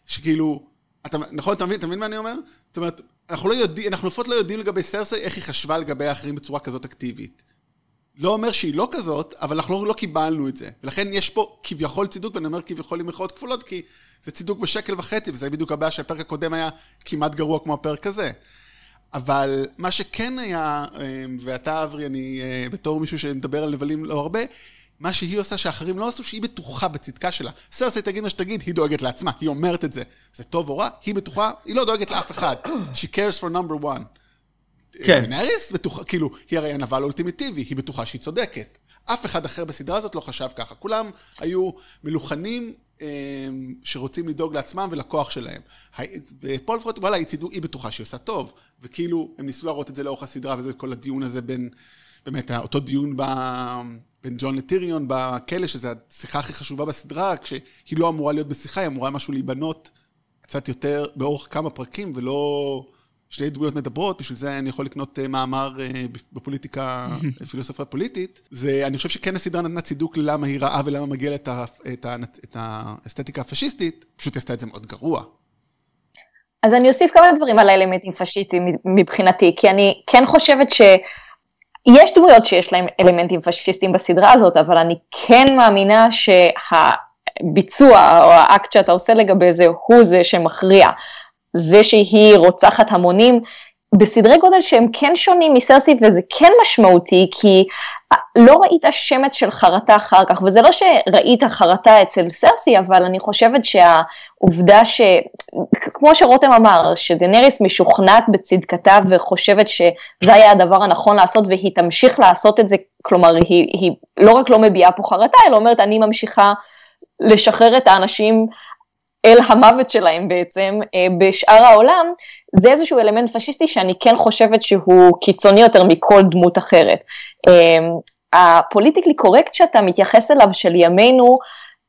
שכאילו, אתה, נכון, אתה מבין, אתה מבין מה אני אומר? זאת אומרת, אנחנו לא יודעים, אנחנו לפחות לא יודעים לגבי סרסי איך היא חשבה לגבי האחרים בצורה כזאת אקטיבית. לא אומר שהיא לא כזאת, אבל אנחנו לא, לא קיבלנו את זה. ולכן יש פה כביכול צידוק, ואני אומר כביכול עם מירכאות כפולות, כי זה צידוק בשקל וחצי, וזה בדיוק הבעיה שהפרק הקודם היה כמעט גרוע כמו הפרק הזה. אבל מה שכן היה, אמ, ואתה אברי, אני אה, בתור מישהו שמדבר על נבלים לא הרבה, מה שהיא עושה שאחרים לא עשו, שהיא בטוחה בצדקה שלה. סרסי תגיד מה שתגיד, היא דואגת לעצמה, היא אומרת את זה. זה טוב או רע, היא בטוחה, היא לא דואגת לאף אחד. She cares for number one. כן. מנאריס בטוחה, כאילו, היא הרי הנבל האולטימטיבי, היא בטוחה שהיא צודקת. אף אחד אחר בסדרה הזאת לא חשב ככה. כולם היו מלוכנים אמ, שרוצים לדאוג לעצמם ולכוח שלהם. ופה לפחות, וואלה, היא, צידו, היא בטוחה שהיא עושה טוב, וכאילו, הם ניסו להראות את זה לאורך הסדרה, וזה כל הדיון הזה בין, באמת, אותו דיון ב... בין ג'ון לטיריון בכלא, שזו השיחה הכי חשובה בסדרה, כשהיא לא אמורה להיות בשיחה, היא אמורה משהו להיבנות קצת יותר באורך כמה פרקים, ולא... שתי דמויות מדברות, בשביל זה אני יכול לקנות אה, מאמר אה, בפוליטיקה, פילוסופיה פוליטית. זה, אני חושב שכן הסדרה נתנה צידוק ללמה היא רעה ולמה מגיע לה את, את, את האסתטיקה הפשיסטית, פשוט היא עשתה את זה מאוד גרוע. אז אני אוסיף כמה דברים על האלמנטים פשיסטיים מבחינתי, כי אני כן חושבת שיש דמויות שיש להם אלמנטים פשיסטיים בסדרה הזאת, אבל אני כן מאמינה שהביצוע או האקט שאתה עושה לגבי זה הוא זה שמכריע. זה שהיא רוצחת המונים, בסדרי גודל שהם כן שונים מסרסי וזה כן משמעותי כי לא ראית שמץ של חרטה אחר כך וזה לא שראית חרטה אצל סרסי אבל אני חושבת שהעובדה שכמו שרותם אמר שדנריס משוכנעת בצדקתה וחושבת שזה היה הדבר הנכון לעשות והיא תמשיך לעשות את זה כלומר היא, היא לא רק לא מביעה פה חרטה אלא אומרת אני ממשיכה לשחרר את האנשים אל המוות שלהם בעצם אה, בשאר העולם, זה איזשהו אלמנט פשיסטי שאני כן חושבת שהוא קיצוני יותר מכל דמות אחרת. אה, הפוליטיקלי קורקט שאתה מתייחס אליו של ימינו,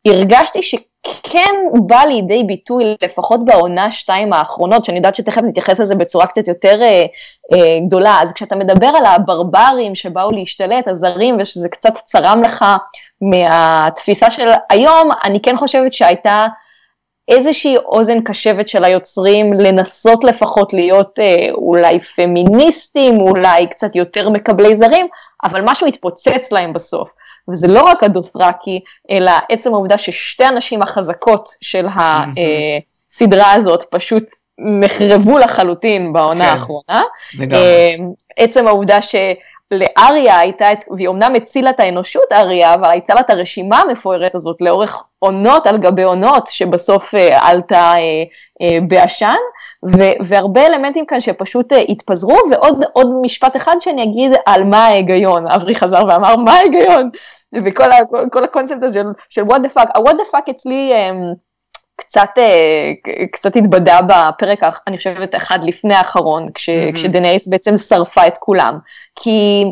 הרגשתי שכן בא לידי ביטוי, לפחות בעונה שתיים האחרונות, שאני יודעת שתכף נתייחס לזה בצורה קצת יותר אה, אה, גדולה, אז כשאתה מדבר על הברברים שבאו להשתלט, הזרים, ושזה קצת צרם לך מהתפיסה של היום, אני כן חושבת שהייתה איזושהי אוזן קשבת של היוצרים לנסות לפחות להיות אה, אולי פמיניסטים, אולי קצת יותר מקבלי זרים, אבל משהו התפוצץ להם בסוף. וזה לא רק הדות'רקי, אלא עצם העובדה ששתי הנשים החזקות של הסדרה הזאת פשוט נחרבו לחלוטין בעונה כן, האחרונה. לגמרי. אה, עצם העובדה ש... לאריה הייתה, והיא אומנם הצילה את האנושות אריה, אבל הייתה לה את הרשימה המפוארת הזאת לאורך עונות על גבי עונות, שבסוף אה, עלתה אה, אה, בעשן, והרבה אלמנטים כאן שפשוט אה, התפזרו, ועוד משפט אחד שאני אגיד על מה ההיגיון, אברי חזר ואמר מה ההיגיון, וכל ה, כל הקונספט הזה של, של what the fuck, ה-what the fuck אצלי, אה, קצת, אה, קצת התבדה בפרק, אני חושבת, אחד לפני האחרון, כש, mm-hmm. כשדנאריס בעצם שרפה את כולם. כי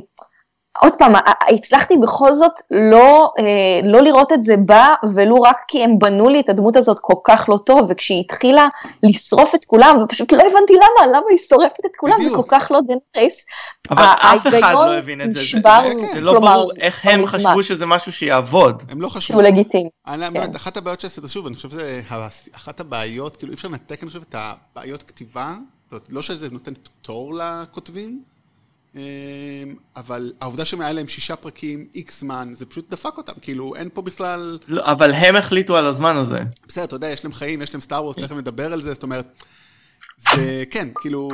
עוד פעם, הצלחתי בכל זאת לא, אה, לא לראות את זה בא, ולו רק כי הם בנו לי את הדמות הזאת כל כך לא טוב, וכשהיא התחילה לשרוף את כולם, ופשוט לא הבנתי למה, למה היא שורפת את כולם, זה כל כך לא דנאריס. אבל אף אחד לא הבין את זה, נשבר, זה, זה, זה לא ברור איך הם חשבו שזה משהו שיעבוד. הם לא חשבו. שהוא לגיטימי. כן. אחת הבעיות הסרט, שוב, אני חושב שזה אחת הבעיות, כאילו אי אפשר לנתק, אני חושב, את הבעיות כתיבה, זאת אומרת, לא שזה נותן פטור לכותבים, אבל העובדה שמעל להם שישה פרקים, איקס זמן, זה פשוט דפק אותם, כאילו אין פה בכלל... לא, אבל הם החליטו על הזמן הזה. בסדר, אתה יודע, יש להם חיים, יש להם סטאר וורס, תכף נדבר על זה, זאת אומרת, זה כן, כאילו...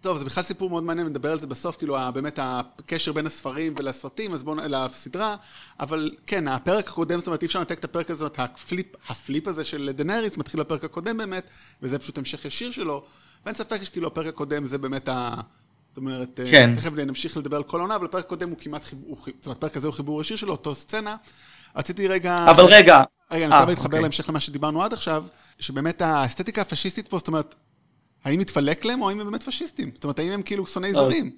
טוב, זה בכלל סיפור מאוד מעניין, נדבר על זה בסוף, כאילו, באמת הקשר בין הספרים ולסרטים, אז בואו, לסדרה, אבל כן, הפרק הקודם, זאת אומרת, אי אפשר לנתק את הפרק הזה, ה-flip, ה-flip הזה של דנאריס מתחיל בפרק הקודם באמת, וזה פשוט המשך ישיר שלו, ואין ספק שכאילו הפרק הקודם זה באמת ה... זאת אומרת, אה, כן. תכף נמשיך לדבר על כל העונה, אבל הפרק הקודם הוא כמעט חיבור, זאת אומרת, הפרק הזה הוא חיבור ישיר שלו, אותו סצנה. רציתי רגע... אבל רגע. רגע, אני רוצה להתחבר אוקיי. להמשך למה שדיברנו עד עכשיו, שבאמת האסתטיקה הפשיסטית פה, זאת אומרת, האם מתפלק להם או האם הם באמת פשיסטים? זאת אומרת, האם הם כאילו שונאי לא, זרים?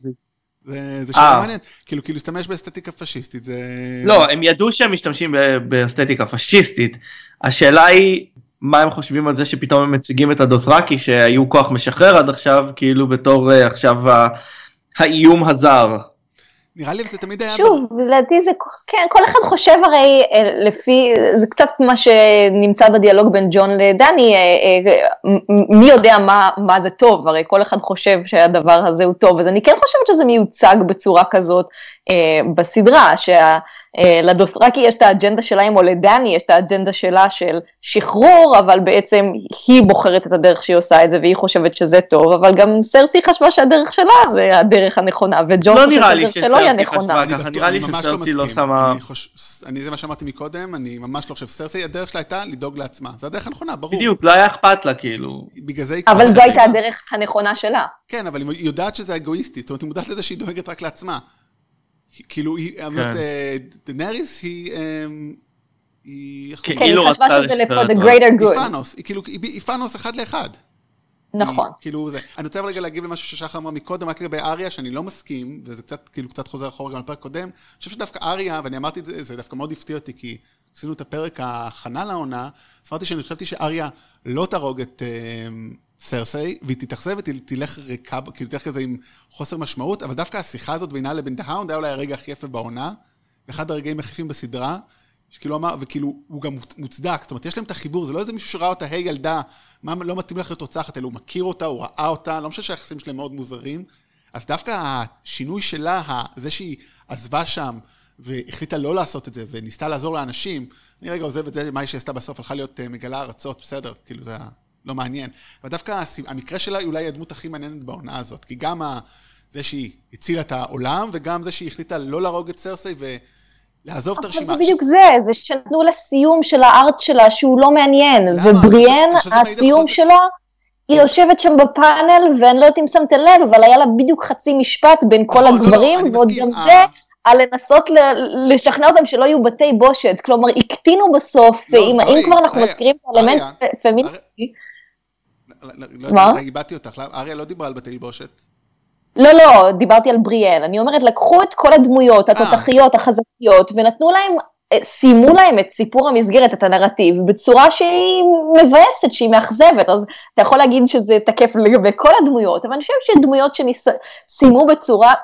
זה שאלה אה. מעניינת, כאילו, כאילו להשתמש באסתטיקה פשיסטית, זה... לא, הם ידעו שהם משתמשים באסתטיקה פשיסטית. השאלה היא, מה הם חושבים על זה שפתאום הם מציגים את הדות'רקי שהיו כוח משחרר עד עכשיו, כאילו בתור uh, עכשיו האיום הזר. נראה לי זה תמיד היה... שוב, לדעתי זה, כן, כל אחד חושב הרי אה, לפי, זה קצת מה שנמצא בדיאלוג בין ג'ון לדני, אה, מי יודע מה, מה זה טוב, הרי כל אחד חושב שהדבר הזה הוא טוב, אז אני כן חושבת שזה מיוצג בצורה כזאת בסדרה, שה... אה, יש את האג'נדה שלהם, או לדני יש את האג'נדה שלה של שחרור, אבל בעצם היא בוחרת את הדרך שהיא עושה את זה, והיא חושבת שזה טוב, אבל גם סרסי חשבה שהדרך שלה זה הדרך הנכונה, וג'ון לא חושב שהדרך שלו היא הנכונה. נראה לי לא שסרסי לא שמה... אני זה מה שאמרתי מקודם, אני ממש לא חושב, סרסי הדרך שלה הייתה לדאוג לעצמה, זה הדרך הנכונה, ברור. בדיוק, לא היה אכפת לה כאילו. בגלל זה היא... אבל זו הייתה הדרך הנכונה שלה. כן, אבל היא יודעת שזה אגואיסטי, זאת אומרת, היא מודעת לזה שהיא דואגת רק לעצמה. כאילו, היא, כן. אה, דנאריס היא... אמ, היא... כן, היא חשבה שזה ל-for the greater good. היא פאנוס, היא כאילו, היא פאנוס אחד לאחד. נכון. כאילו זה. אני רוצה רגע להגיב למשהו ששחר אמר מקודם, רק לגבי אריה, שאני לא מסכים, וזה קצת, כאילו, קצת חוזר אחורה גם לפרק קודם. אני חושב שדווקא אריה, ואני אמרתי את זה, זה דווקא מאוד הפתיע אותי, כי עשינו את הפרק ההכנה לעונה, אז אמרתי שאני חשבתי שאריה לא תהרוג את... אמ, סרסי, והיא תתאכזב ותלך ריקה, כאילו תלך כזה עם חוסר משמעות, אבל דווקא השיחה הזאת בינה לבין דה האונד היה אולי הרגע הכי יפה בעונה, ואחד הרגעים הכי יפים בסדרה, שכאילו אמר, וכאילו, הוא גם מוצדק, זאת אומרת, יש להם את החיבור, זה לא איזה מישהו שראה אותה, היי ילדה, מה לא מתאים לך להיות רוצחת, אלא הוא מכיר אותה, הוא ראה אותה, לא משנה שהיחסים שלהם מאוד מוזרים. אז דווקא השינוי שלה, זה שהיא עזבה שם, והחליטה לא לעשות את זה, וניסתה לעזור לאנשים, אני רגע עוזב את זה, מה שהיא עשתה בסוף, הלכה להיות אה, מגלה ארצות, בסדר, כאילו זה לא מעניין. ודווקא המקרה שלה היא אולי הדמות הכי מעניינת בעונה הזאת, כי גם זה שהיא הצילה את העולם, וגם זה שהיא החליטה לא להרוג את סרסי ולעזוב את הרשימה. אבל זה בדיוק זה, זה שנתנו לה סיום של הארט שלה שהוא לא מעניין, למה? ובריאן, הסיום שלו... היא יושבת שם בפאנל, ואני לא יודעת אם שמת לב, אבל היה לה בדיוק חצי משפט בין כל נכון, הגברים, לא, לא, ועוד גם זה, על לנסות לשכנע אותם שלא יהיו בתי בושת. כלומר, הקטינו בסוף, לא, אם כבר אנחנו מזכירים את האלמנט פמיניסטי, מה? איבדתי אותך, אריה לא דיברה על בתי בושת. לא, לא, דיברתי על בריאל. אני אומרת, לקחו את כל הדמויות, אה. התותחיות, החזקיות, ונתנו להם, אה, סיימו להם את סיפור המסגרת, את הנרטיב, בצורה שהיא מבאסת, שהיא מאכזבת. אז אתה יכול להגיד שזה תקף לגבי כל הדמויות, אבל אני חושבת שדמויות שסיימו בצורה,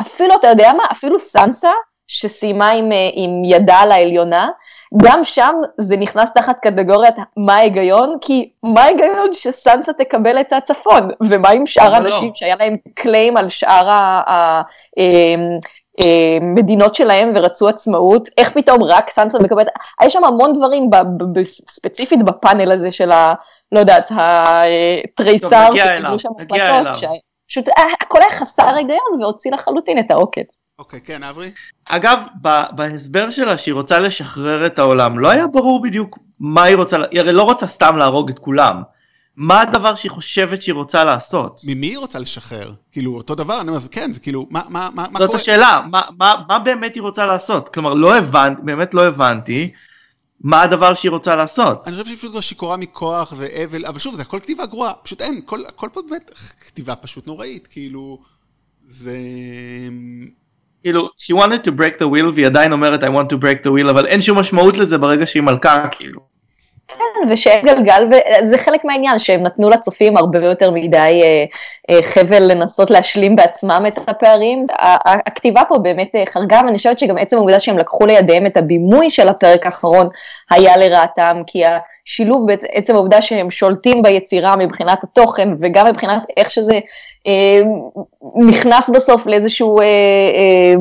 אפילו, אתה יודע מה, אפילו סנסה, שסיימה עם, אה, עם ידה על העליונה, גם שם זה נכנס תחת קטגוריית מה ההיגיון, כי מה ההיגיון שסנסה תקבל את הצפון, ומה עם שאר לא. האנשים לא. שהיה להם קליים על שאר המדינות אמ, אמ, שלהם ורצו עצמאות, איך פתאום רק סנסה מקבלת, יש שם המון דברים ספציפית בפאנל הזה של ה... לא יודעת, התריסר שקיבלו שם החלטות, פשוט אה, הכל היה חסר היגיון והוציא לחלוטין את העוקץ. אוקיי, כן, אברי? אגב, בהסבר שלה שהיא רוצה לשחרר את העולם, לא היה ברור בדיוק מה היא רוצה, היא הרי לא רוצה סתם להרוג את כולם. מה הדבר שהיא חושבת שהיא רוצה לעשות? ממי היא רוצה לשחרר? כאילו, אותו דבר, אני אומר, כן, זה כאילו, מה, מה, מה, מה קורה? זאת השאלה, מה, מה, מה באמת היא רוצה לעשות? כלומר, לא הבנתי, באמת לא הבנתי. מה הדבר שהיא רוצה לעשות. אני חושב שהיא פשוט כבר שיכורה מכוח ואבל, אבל שוב, זה הכל כתיבה גרועה, פשוט אין, כל, הכל פה באמת כתיבה פשוט נוראית, כאילו, זה... כאילו, she wanted to break the wheel והיא עדיין אומרת I want to break the wheel, אבל אין שום משמעות לזה ברגע שהיא מלכה, כאילו. כן, ושאין גלגל, וזה חלק מהעניין, שהם נתנו לצופים הרבה יותר מדי אה, אה, חבל לנסות להשלים בעצמם את הפערים. הכתיבה פה באמת אה, חרגה, ואני חושבת שגם עצם העובדה שהם לקחו לידיהם את הבימוי של הפרק האחרון היה לרעתם, כי השילוב, בעצם העובדה שהם שולטים ביצירה מבחינת התוכן, וגם מבחינת איך שזה נכנס בסוף לאיזשהו אה, אה,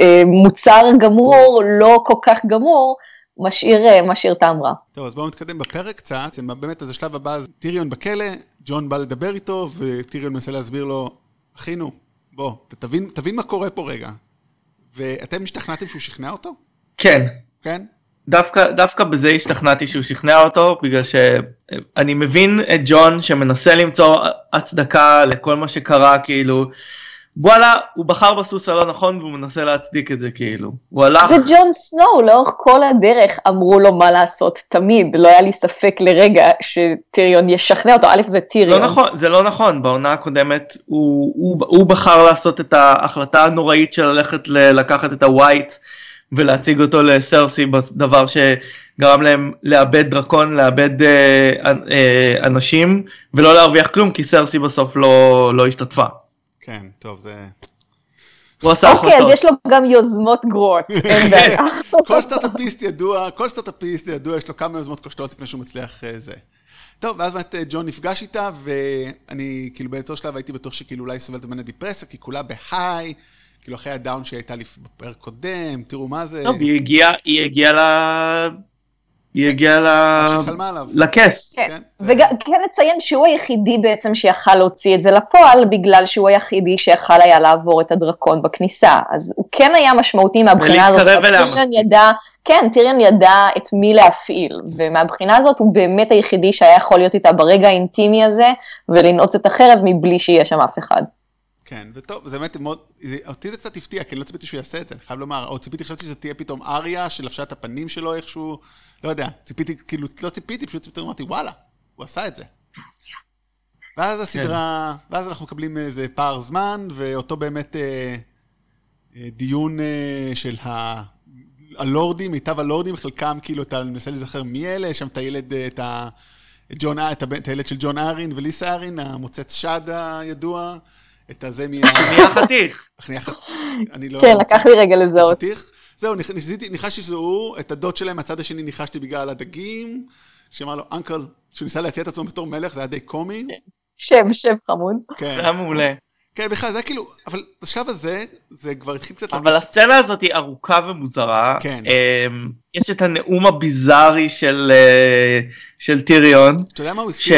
אה, מוצר גמור, לא כל כך גמור, משאיר, אה, משאיר טעם רע. טוב, אז בואו נתקדם בפרק קצת. באמת, אז השלב הבא, טיריון בכלא, ג'ון בא לדבר איתו, וטיריון מנסה להסביר לו, אחינו, בוא, תבין, תבין מה קורה פה רגע. ואתם השתכנעתם שהוא שכנע אותו? כן. כן? דווקא, דווקא בזה השתכנעתי שהוא שכנע אותו, בגלל שאני מבין את ג'ון שמנסה למצוא הצדקה לכל מה שקרה, כאילו, וואלה, הוא בחר בסוס הלא נכון והוא מנסה להצדיק את זה כאילו. הוא הלך... זה ג'ון סנואו, לאורך כל הדרך אמרו לו מה לעשות, תמיד. לא היה לי ספק לרגע שטיריון ישכנע אותו, א' זה טיריון. לא נכון, זה לא נכון, בעונה הקודמת הוא, הוא, הוא בחר לעשות את ההחלטה הנוראית של ללכת ל- לקחת את הווייט ולהציג אותו לסרסי בדבר שגרם להם לאבד דרקון, לאבד אה, אה, אנשים ולא להרוויח כלום כי סרסי בסוף לא, לא השתתפה. כן, טוב, זה... הוא עשה החלטות. אוקיי, אז יש לו גם יוזמות גרועות, אין בעיה. כל סטארט-אפיסט ידוע, כל סטארט-אפיסט ידוע, יש לו כמה יוזמות כושלות לפני שהוא מצליח אה, זה. טוב, ואז באמת אה, ג'ון נפגש איתה, ואני כאילו באותו שלב הייתי בטוח שכאילו אולי סובלת ממנה דיפרסיה, כי כולה בהיי, כאילו אחרי הדאון שהייתה לי בפרק קודם, תראו מה זה. טוב, היא הגיעה, היא הגיעה ל... היא הגיעה לכס. כן, כן וכן נציין שהוא היחידי בעצם שיכל להוציא את זה לפועל, בגלל שהוא היחידי שיכל היה לעבור את הדרקון בכניסה. אז הוא כן היה משמעותי מהבחינה הזאת. טיריון ידע, כן, טיריון ידע את מי להפעיל, ומהבחינה הזאת הוא באמת היחידי שהיה יכול להיות איתה ברגע האינטימי הזה, ולנעוץ את החרב מבלי שיהיה שם אף אחד. כן, וטוב, זה באמת מאוד, אותי זה קצת הפתיע, כי אני לא ציפיתי שהוא יעשה את זה, אני חייב לומר, או ציפיתי, חשבתי שזה תהיה פתאום אריה שלבשה את הפנים שלו איכשהו, לא יודע, ציפיתי, כאילו, לא ציפיתי, פשוט ציפיתי, אמרתי, וואלה, הוא עשה את זה. ואז הסדרה, כן. ואז אנחנו מקבלים איזה פער זמן, ואותו באמת אה, אה, דיון אה, של ה... הלורדים, מיטב הלורדים, חלקם כאילו, אתה מנסה להיזכר מי אלה, יש שם את הילד, אה, את ה... את, ג'ון, את, את הילד של ג'ון ארין וליסה ארין, המוצץ שד הידוע, את הזה מה... חניה חתיך. חניה חתיך. אני לא... כן, לקח לי רגע לזהות. חתיך. זהו, ניחשתי שזה הוא, את הדוד שלהם מהצד השני ניחשתי בגלל הדגים, שאמר לו, אנקל, שהוא ניסה להציע את עצמו בתור מלך, זה היה די קומי. שם, שם חמוד. כן. זה היה מעולה. כן, בכלל, זה היה כאילו, אבל בשלב הזה, זה כבר התחיל קצת... אבל הסצנה הזאת היא ארוכה ומוזרה. כן. אמ, יש את הנאום הביזארי של אה, טיריון. אתה יודע מה הוא הזכיר?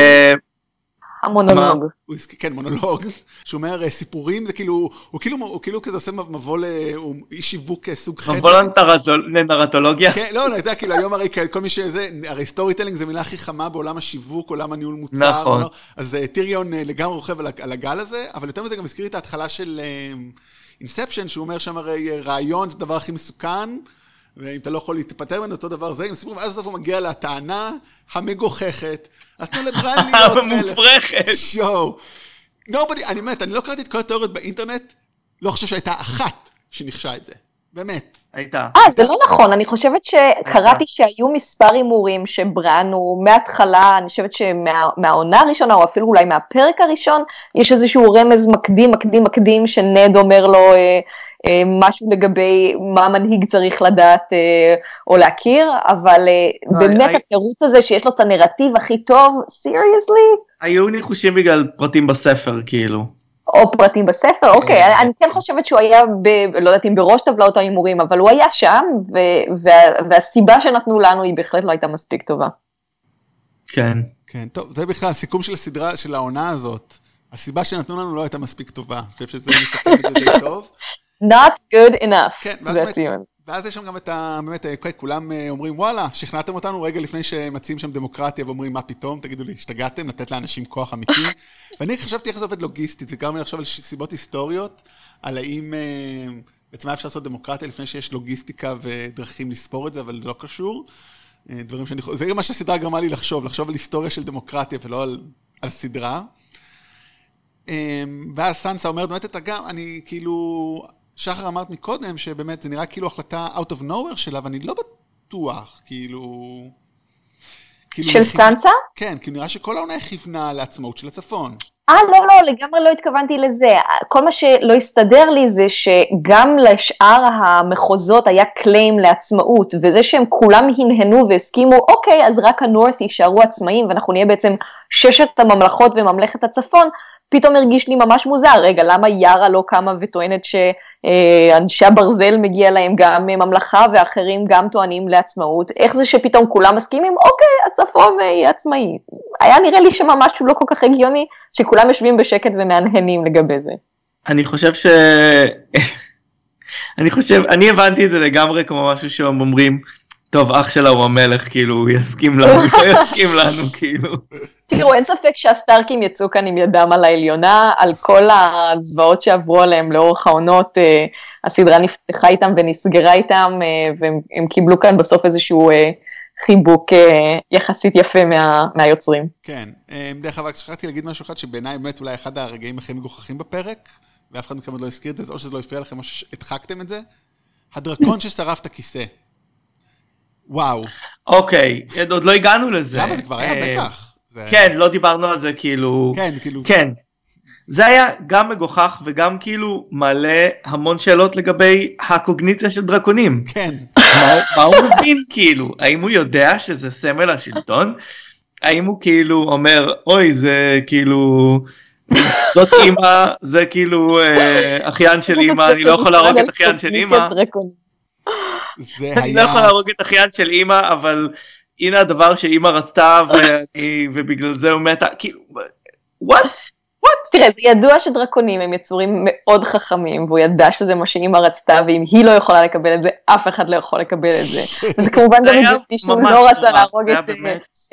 המונולוג. הוא הזכיר, כן, מונולוג. שהוא אומר, אה, סיפורים זה כאילו, הוא כאילו, הוא כאילו כזה עושה מבוא לאיש שיווק אה, סוג חטא. מבוא לנרטולוגיה? כן, לא, אני יודע, כאילו היום הרי כל מי שזה, הרי storytelling זה מילה הכי חמה בעולם השיווק, עולם הניהול מוצר. נכון. לא? אז אה, טיריון לגמרי רוכב על הגל הזה, אבל יותר מזה גם הזכיר את ההתחלה של Inception, שהוא אומר שם הרי רעיון זה הדבר הכי מסוכן. ואם אתה לא יכול להתפטר ממנו, אותו דבר זה, עם סיפורים, ואז בסוף הוא מגיע לטענה המגוחכת, אז תנו לבריין להיות מלך. המופרכת. שואו. Nobody, אני באמת, אני לא קראתי את כל התיאוריות באינטרנט, לא חושב שהייתה אחת שניחשה את זה. באמת. הייתה. אה, זה לא נכון, אני חושבת שקראתי שהיו מספר הימורים שבראנו מההתחלה, אני חושבת שמהעונה הראשונה, או אפילו אולי מהפרק הראשון, יש איזשהו רמז מקדים, מקדים, מקדים, שנד אומר לו אה, משהו לגבי מה מנהיג צריך לדעת אה, או להכיר, אבל אה, באמת I... התירוץ הזה שיש לו את הנרטיב הכי טוב, סיריוסלי? היו ניחושים בגלל פרטים בספר, כאילו. או פרטים בספר, אוקיי, כן. אני כן חושבת שהוא היה, ב, לא יודעת אם בראש טבלאות ההימורים, אבל הוא היה שם, ו, וה, והסיבה שנתנו לנו היא בהחלט לא הייתה מספיק טובה. כן. כן, טוב, זה בכלל הסיכום של הסדרה, של העונה הזאת. הסיבה שנתנו לנו לא הייתה מספיק טובה. אני חושב שזה מסכם את זה די טוב. Not good enough. כן, ואז באמת, ואז יש שם גם את ה... באמת, אוקיי, כולם אה, אומרים, וואלה, שכנעתם אותנו רגע לפני שמציעים שם דמוקרטיה ואומרים, מה פתאום, תגידו לי, השתגעתם, לתת לאנשים כוח אמיתי. ואני חשבתי איך זה עובד לוגיסטית, גרם לי לחשוב על סיבות היסטוריות, על האם... אה, בעצם היה אפשר לעשות דמוקרטיה לפני שיש לוגיסטיקה ודרכים לספור את זה, אבל זה לא קשור. אה, דברים שאני... זה גם מה שהסדרה גרמה לי לחשוב, לחשוב על היסטוריה של דמוקרטיה ולא על, על סדרה. אה, ואז סנסה אומרת, באמת אתה גם, אני כאילו... שחר אמרת מקודם שבאמת זה נראה כאילו החלטה out of nowhere שלה, ואני לא בטוח, כאילו... כאילו של סטנסה? כן, כי נראה שכל העונה כיוונה לעצמאות של הצפון. אה, לא, לא, לגמרי לא התכוונתי לזה. כל מה שלא הסתדר לי זה שגם לשאר המחוזות היה קליים לעצמאות, וזה שהם כולם הנהנו והסכימו, אוקיי, אז רק הנורת' יישארו עצמאים, ואנחנו נהיה בעצם ששת הממלכות וממלכת הצפון, פתאום הרגיש לי ממש מוזר, רגע, למה יארה לא קמה וטוענת שאנשי הברזל מגיע להם גם ממלכה ואחרים גם טוענים לעצמאות? איך זה שפתאום כולם מסכימים, אוקיי, הצפון יהיה עצמאי. היה נראה לי שממש לא כל כך הגיוני, שכולם יושבים בשקט ומהנהנים לגבי זה. אני חושב ש... אני חושב, אני הבנתי את זה לגמרי כמו משהו שהם אומרים, טוב, אח שלה הוא המלך, כאילו, הוא יסכים לנו, הוא יסכים לנו, כאילו. תראו, אין ספק שהסטארקים יצאו כאן עם ידם על העליונה, על כל הזוועות שעברו עליהם לאורך העונות, אה, הסדרה נפתחה איתם ונסגרה איתם, אה, והם קיבלו כאן בסוף איזשהו אה, חיבוק יחסית יפה מה, מהיוצרים. כן, דרך אגב, שכחתי להגיד משהו אחד שבעיניי באמת אולי אחד הרגעים הכי מגוחכים בפרק, ואף אחד מכם עוד לא הזכיר את זה, או שזה לא הפריע לכם או שהדחקתם את זה, הדרקון ששרף את הכיסא. וואו. אוקיי, עוד לא הגענו לזה. למה זה כבר היה אה, בטח. כן, לא דיברנו על זה כאילו... כן, כאילו... כן. זה היה גם מגוחך וגם כאילו מעלה המון שאלות לגבי הקוגניציה של דרקונים. כן. מה, מה הוא מבין כאילו? האם הוא יודע שזה סמל השלטון? האם הוא כאילו אומר, אוי, זה כאילו... זאת אימא, זה כאילו אה, אחיין של אימא, אני לא יכול להרוג את אחיין של אימא. זה היה... אני לא יכול להרוג את אחיין של אימא, אבל הנה הדבר שאימא רצתה ובגלל זה הוא מתה, כאילו, וואט? תראה, זה ידוע שדרקונים הם יצורים מאוד חכמים, והוא ידע שזה מה שאימא רצתה, ואם היא לא יכולה לקבל את זה, אף אחד לא יכול לקבל את זה. וזה כמובן גם הגיוני שהוא לא רצה להרוג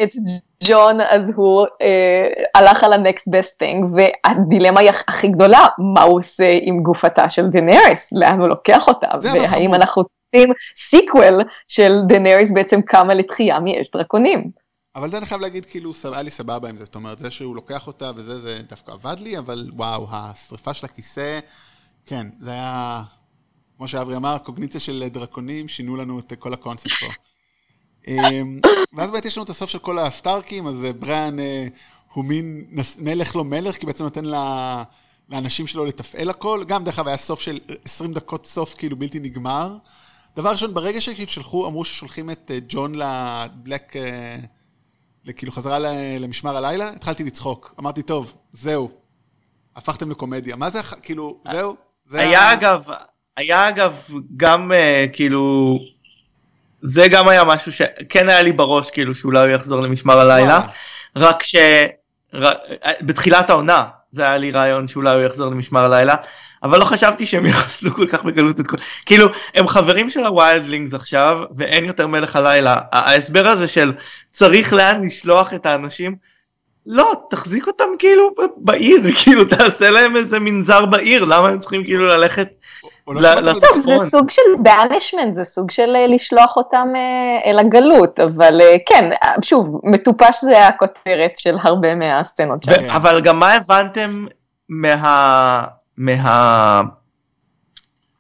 את ג'ון, אז הוא אה, הלך על ה-next best thing, והדילמה היא הכי גדולה, מה הוא עושה עם גופתה של דנאריס, לאן הוא לוקח אותה, והאם אנחנו עושים sequel של דנאריס בעצם קמה לתחייה מאש דרקונים. אבל זה אני חייב להגיד, כאילו, היה לי סבבה עם זה, זאת אומרת, זה שהוא לוקח אותה וזה, זה דווקא עבד לי, אבל וואו, השריפה של הכיסא, כן, זה היה, כמו שאברי אמר, קוגניציה של דרקונים, שינו לנו את כל הקונספט פה. אמ, ואז באמת יש לנו את הסוף של כל הסטארקים, אז אה, בריאן אה, הוא מין מלך לא מלך, כי בעצם נותן לאנשים שלו לתפעל הכל. גם, דרך אגב, היה סוף של 20 דקות סוף כאילו בלתי נגמר. דבר ראשון, ברגע ששלחו, אמרו ששולחים את אה, ג'ון לבלק, אה, כאילו חזרה למשמר הלילה, התחלתי לצחוק. אמרתי, טוב, זהו, הפכתם לקומדיה. מה זה, כאילו, זהו? זה היה ה... אגב, היה אגב גם uh, כאילו, זה גם היה משהו שכן היה לי בראש, כאילו, שאולי הוא יחזור למשמר הלילה, רק ש... בתחילת העונה, זה היה לי רעיון שאולי הוא יחזור למשמר הלילה, אבל לא חשבתי שהם יחסלו כל כך בקלות את כל... כאילו, הם חברים של ה-Wildlings עכשיו, ואין יותר מלך הלילה. ההסבר הזה של צריך לאן לשלוח את האנשים, לא, תחזיק אותם כאילו בעיר, כאילו תעשה להם איזה מנזר בעיר, למה הם צריכים כאילו ללכת לא לצפון? זה סוג של באנישמנט, זה סוג של אה, לשלוח אותם אה, אל הגלות, אבל אה, כן, שוב, מטופש זה הכותרת של הרבה מהסצנות שלהם. אבל גם מה הבנתם מה... מה...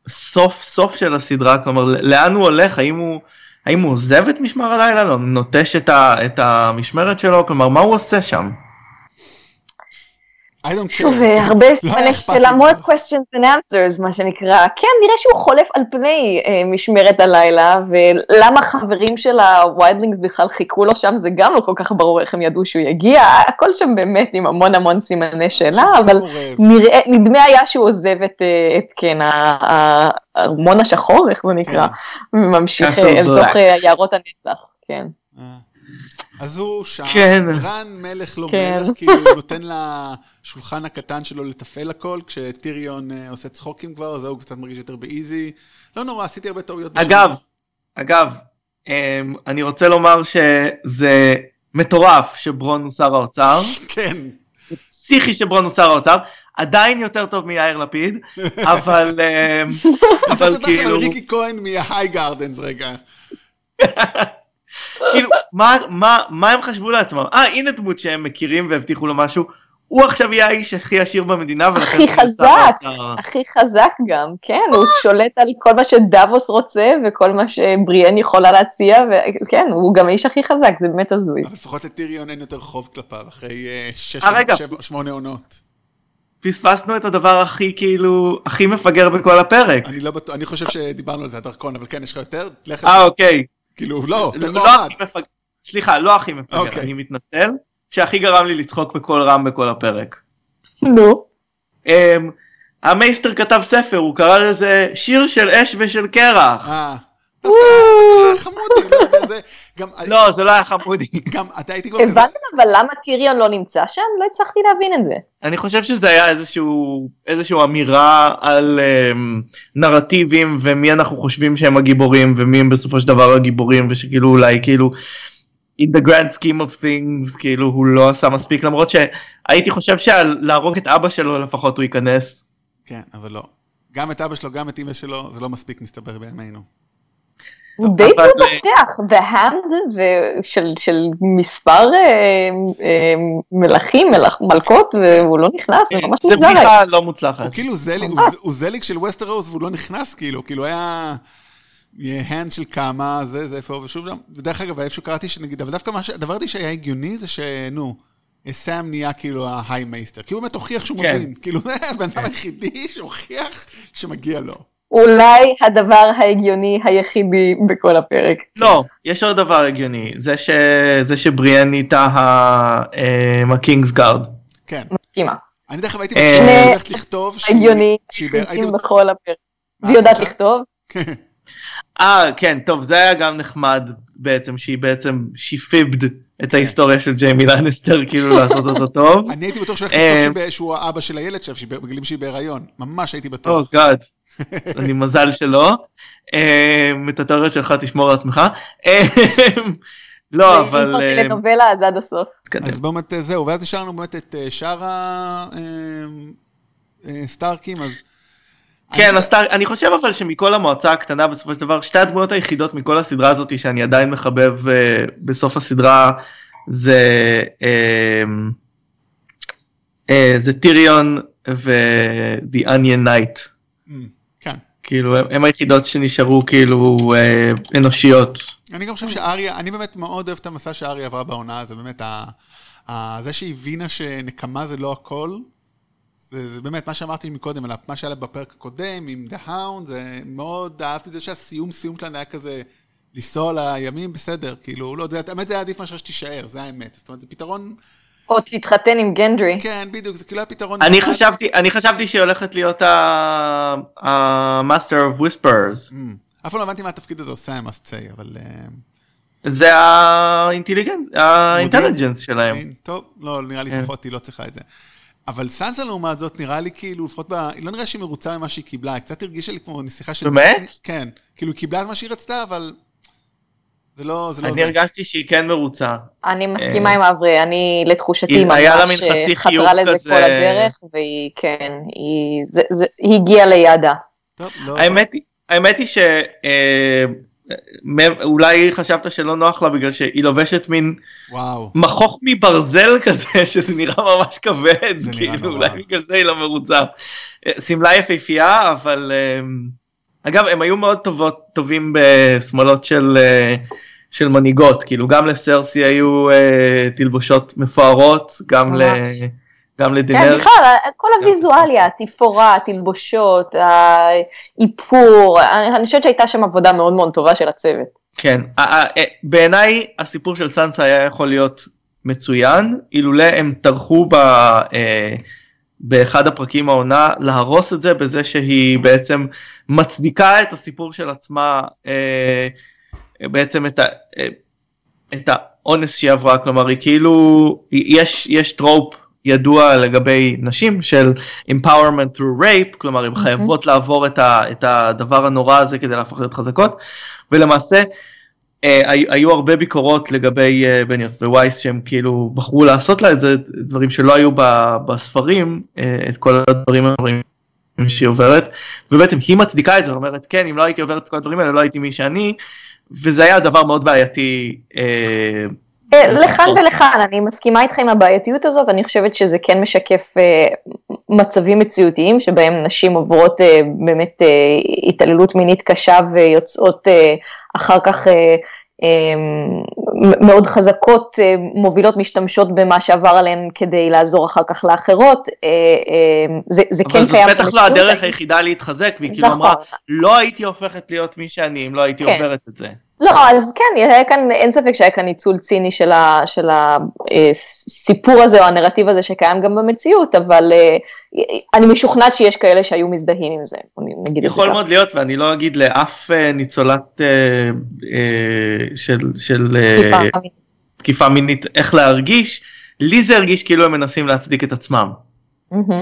סוף סוף של הסדרה, כלומר לאן הוא הולך, האם הוא, האם הוא עוזב את משמר הלילה, לא, נוטש את, ה, את המשמרת שלו, כלומר מה הוא עושה שם? I don't care. והרבה סימני שאלה, more questions than answers, מה שנקרא. כן, נראה שהוא חולף על פני אה, משמר הלילה, ולמה חברים של ה-Wildlings בכלל חיכו לו שם, זה גם לא כל כך ברור איך הם ידעו שהוא יגיע, הכל שם באמת עם המון המון סימני שאלה, אבל נראה, נדמה היה שהוא עוזב את, אה, את כן, הארמון השחור, איך זה נקרא, כן. וממשיך אל תוך אה, יערות הנצח, כן. אז הוא שם, כן. ברן מלך לא כן. מלך, כי הוא נותן לשולחן הקטן שלו לתפעל הכל, כשטיריון אה, עושה צחוקים כבר, אז הוא קצת מרגיש יותר ב-easy. לא נורא, עשיתי הרבה טעויות. אגב, בשביל. אגב, אמ, אני רוצה לומר שזה מטורף שברון הוא שר האוצר. כן. פסיכי שברון הוא שר האוצר. עדיין יותר טוב מיאיר לפיד, אבל, אמ, אבל כאילו... ריקי כהן מה-High Gardens רגע. כאילו, מה, מה, מה הם חשבו לעצמם? אה, הנה דמות שהם מכירים והבטיחו לו משהו. הוא עכשיו יהיה האיש הכי עשיר במדינה, ולכן הכי הוא האוצר. הכי חזק גם, כן, הוא שולט על כל מה שדאבוס רוצה וכל מה שבריאן יכולה להציע, וכן, הוא גם האיש הכי חזק, זה באמת הזוי. אבל לפחות לטיריון אין יותר חוב כלפיו, אחרי אה, שש, אה. שבע, שמונה עונות. פספסנו את הדבר הכי כאילו, הכי מפגר בכל הפרק. אני לא בטוח, אני חושב שדיברנו על זה, הדרכון, אבל כן, יש לך יותר? אה. אוקיי. כאילו, לא, תן לא מועמד. הכי מפגר, סליחה, לא הכי מפגר, אוקיי. אני מתנצל, שהכי גרם לי לצחוק בקול רם בכל הפרק. נו. אמ, המייסטר כתב ספר, הוא קרא לזה שיר של אש ושל קרח. דווקא חמודי, לא יודע, זה, גם, לא, זה לא היה חמודי. גם, אתה הייתי כבר כזה, הבנתם אבל למה טיריון לא נמצא שם? לא הצלחתי להבין את זה. אני חושב שזה היה איזשהו, איזשהו אמירה על אמ, נרטיבים ומי אנחנו חושבים שהם הגיבורים ומי הם בסופו של דבר הגיבורים ושכאילו אולי כאילו in the grand scheme of things כאילו הוא לא עשה מספיק למרות שהייתי חושב שלהרוג את אבא שלו לפחות הוא ייכנס. כן, אבל לא. גם את אבא שלו, גם את אמא שלו, זה לא מספיק מסתבר בימינו. הוא די מפתח, והאנד של, של מספר אה, אה, מלכים, מלך, מלכות, והוא לא נכנס, זה ממש זה מוזר. בדיחה לא מוצלחת. הוא כאילו זליג, הוא- הוא זליג של ווסטרוס והוא לא נכנס כאילו, כאילו היה הנד של כמה, זה, זה איפה, ושוב שם, ודרך אגב, איפשהו קראתי שנגיד, אבל דווקא מה ש- הדבר הזה שהיה הגיוני זה שנו, סאם נהיה כאילו ההיי מייסטר, כי הוא באמת הוכיח שהוא כן. מבין, כאילו זה הבן אדם היחידי שהוכיח שמגיע לו. אולי הדבר ההגיוני היחידי בכל הפרק. לא, יש עוד דבר הגיוני, זה, ש... זה שבריאן נהייתה ה- אמ, ה-Kingsguard. כן. מסכימה. אני דרך אגב הייתי אה, שהיא הולכת לכתוב שהיא... הגיוני, שהיא בכל הפרק. והיא יודעת? לכתוב? כן. אה, כן, טוב, זה היה גם נחמד בעצם, שהיא בעצם, she fibbed את ההיסטוריה של ג'יימי לנסטר, כאילו לעשות אותו טוב. אני הייתי בטוח שהיא אה, לכתוב שהיא ב- שהוא האבא של הילד שלה, שהיא ב- בגלים שהיא בהיריון. ממש הייתי בטוח. Oh God, אני מזל שלא. אמ, את התיאוריות שלך תשמור לעצמך. אמ, לא, אבל... אמ, טלנובלה אז עד הסוף. תתקדם. אז באמת אה, זהו, ואז נשאר לנו באמת את אה, שאר הסטארקים, אז... כן, אני- אז אתה- אני חושב אבל שמכל המועצה הקטנה בסופו של דבר, שתי הדמויות היחידות מכל הסדרה הזאת שאני עדיין מחבב אה, בסוף הסדרה זה אה, זה טיריון ו-The Onion Knight. כאילו הם, היחידות שנשארו כאילו אה, אנושיות. אני גם חושב שאריה, אני באמת מאוד אוהב את המסע שאריה עברה בעונה, זה באמת ה... ה... זה שהיא הבינה שנקמה זה לא הכל, זה, זה באמת מה שאמרתי מקודם, על מה שהיה לה בפרק הקודם עם The Hound, זה מאוד אהבתי את זה שהסיום סיום שלנו היה כזה לנסוע לימים, בסדר, כאילו, לא, זה, האמת זה היה עדיף מאשר שתישאר, זה האמת, זאת אומרת, זה פתרון, או תתחתן עם גנדרי. כן, בדיוק, זה כאילו היה פתרון אני. חשבתי אני חשבתי שהיא הולכת להיות ה-Master of Whispers. Mm, אף פעם לא הבנתי מה התפקיד הזה עושה, I must say, אבל... אה, זה האינטליגנס, שלהם. אין, טוב, לא, נראה לי כן. פחות, היא לא צריכה את זה. אבל סנסה לעומת זאת, נראה לי כאילו, לפחות ב... היא לא נראה שהיא מרוצה ממה שהיא קיבלה, היא קצת הרגישה לי כמו נסיכה של... באמת? כן. כאילו, היא קיבלה את מה שהיא רצתה, אבל... זה לא זה. לא אני זה. הרגשתי שהיא כן מרוצה. אני מסכימה עם אברי, אני לתחושתי ממש אה, חתרה לזה כזה. כל הדרך, והיא כן, היא זה- זה- היא הגיעה ליעדה. טוב, לא... האמת היא- האמת היא שאולי חשבת שלא נוח לה בגלל שהיא לובשת מין וואו. מכוך מברזל כזה שזה נראה ממש כבד, כאילו. אולי בגלל זה היא לא מרוצה. אה, שמלה יפהפייה אבל אה, אגב הם היו מאוד טובות טובים בשמאלות של אה, של מנהיגות כאילו גם לסרסי היו אה, תלבושות מפוארות גם ל... גם כן, לדינר. בכלל, כל הוויזואליה, התפאורה, התלבושות, האיפור, אני חושבת שהייתה שם עבודה מאוד מאוד טובה של הצוות. כן, בעיניי הסיפור של סנסה היה יכול להיות מצוין, אילולא הם טרחו ב, אה, באחד הפרקים העונה להרוס את זה בזה שהיא בעצם מצדיקה את הסיפור של עצמה, אה, בעצם את, ה, את האונס שהיא עברה, כלומר היא כאילו, יש, יש trope ידוע לגבי נשים של empowerment through rape, כלומר הן חייבות לעבור את, ה, את הדבר הנורא הזה כדי להפוך להיות חזקות, ולמעשה אה, היו, היו הרבה ביקורות לגבי אה, בניוף ווייס שהם כאילו בחרו לעשות לה את זה, דברים שלא היו ב, בספרים, אה, את כל הדברים הדברים שהיא עוברת, ובעצם היא מצדיקה את זה, אומרת כן אם לא הייתי עוברת את כל הדברים האלה לא הייתי מי שאני, וזה היה דבר מאוד בעייתי. אה, אה, לכאן ולכאן, אני מסכימה איתך עם הבעייתיות הזאת, אני חושבת שזה כן משקף אה, מצבים מציאותיים שבהם נשים עוברות באמת התעללות מינית קשה ויוצאות אחר כך מאוד חזקות, מובילות, משתמשות במה שעבר עליהן כדי לעזור אחר כך לאחרות, זה, זה כן קיים. אבל זו בטח לא הדרך היחידה להתחזק, והיא כאילו אמרה, נכון. לא הייתי הופכת להיות מי שאני אם לא הייתי כן. עוברת את זה. לא, אז כן, היה כאן, אין ספק שהיה כאן ניצול ציני של, ה, של הסיפור הזה או הנרטיב הזה שקיים גם במציאות, אבל אה, אני משוכנעת שיש כאלה שהיו מזדהים עם זה, נגיד יכול מאוד להיות, ואני לא אגיד לאף אה, ניצולת אה, של, של תקיפה מינית איך להרגיש, לי זה הרגיש כאילו הם מנסים להצדיק את עצמם.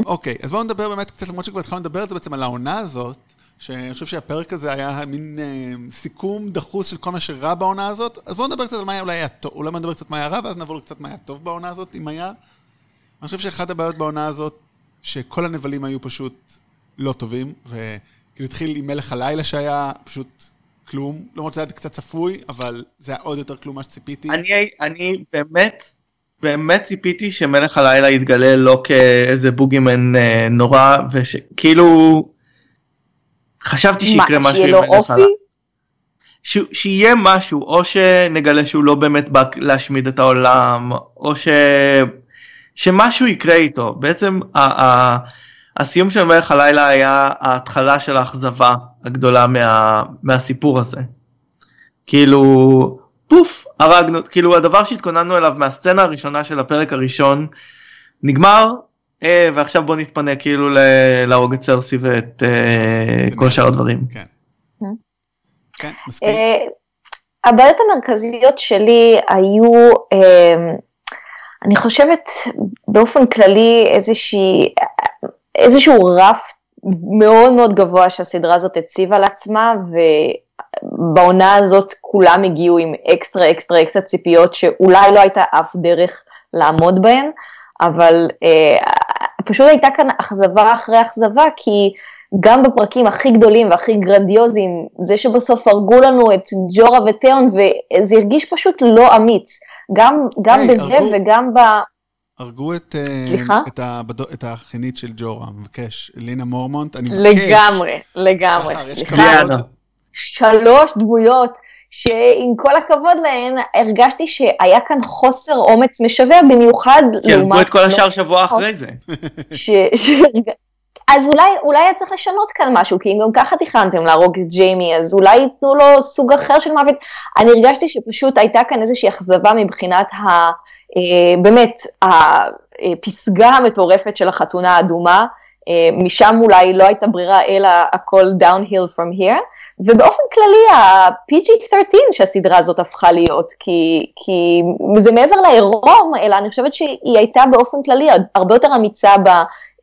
אוקיי, אז בואו נדבר באמת קצת, למרות שכבר התחלנו לדבר על זה בעצם על העונה הזאת. שאני חושב שהפרק הזה היה מין אה, סיכום דחוס של כל מה שרע בעונה הזאת, אז בואו נדבר קצת על מה היה אולי היה טוב, אולי נדבר קצת מה היה רע, ואז נעבור קצת מה היה טוב בעונה הזאת, אם היה. אני חושב שאחת הבעיות בעונה הזאת, שכל הנבלים היו פשוט לא טובים, וכאילו התחיל עם מלך הלילה שהיה פשוט כלום, למרות שזה היה קצת צפוי, אבל זה היה עוד יותר כלום מה שציפיתי. אני, אני באמת, באמת ציפיתי שמלך הלילה יתגלה לא כאיזה בוגימן אה, נורא, ושכאילו... חשבתי שיקרה משהו עם מלך הלילה. ש... שיהיה משהו, או שנגלה שהוא לא באמת בא להשמיד את העולם, או ש... שמשהו יקרה איתו. בעצם ה... ה... הסיום של מלך הלילה היה ההתחלה של האכזבה הגדולה מה... מהסיפור הזה. כאילו, פוף, הרגנו, כאילו הדבר שהתכוננו אליו מהסצנה הראשונה של הפרק הראשון נגמר, אה, ועכשיו בוא נתפנה כאילו להרוג את סרסי ואת אה, כל שאר הדברים. כן, אה? כן מסכים. הבעיות המרכזיות שלי היו, אני חושבת באופן כללי איזושהי, איזשהו רף מאוד מאוד גבוה שהסדרה הזאת הציבה לעצמה, ובעונה הזאת כולם הגיעו עם extra extra extra ציפיות שאולי לא הייתה אף דרך לעמוד בהן. אבל אה, פשוט הייתה כאן אכזבה אחרי אכזבה, כי גם בפרקים הכי גדולים והכי גרנדיוזיים, זה שבסוף הרגו לנו את ג'ורה ותיאון, וזה הרגיש פשוט לא אמיץ. גם, גם hey, בזה הרגו, וגם ב... הרגו את, אה, סליחה? את, הבדו, את החינית של ג'ורה, מבקש, לינה מורמונט, אני מבקש. לגמרי, לגמרי, סליחה. שלוש דמויות שעם כל הכבוד להן, הרגשתי שהיה כאן חוסר אומץ משווע, במיוחד לעומת... כי הרגו את כל השאר שבוע אחרי זה. ש... ש... אז אולי, אולי היה צריך לשנות כאן משהו, כי אם גם ככה תכננתם להרוג את ג'יימי, אז אולי ייתנו לו סוג אחר של מוות. אני הרגשתי שפשוט הייתה כאן איזושהי אכזבה מבחינת ה... אה, באמת, הפסגה המטורפת של החתונה האדומה. אה, משם אולי לא הייתה ברירה אלא הכל downhill from here, ובאופן כללי ה-PG-13 שהסדרה הזאת הפכה להיות, כי, כי זה מעבר לעירום, אלא אני חושבת שהיא הייתה באופן כללי הרבה יותר אמיצה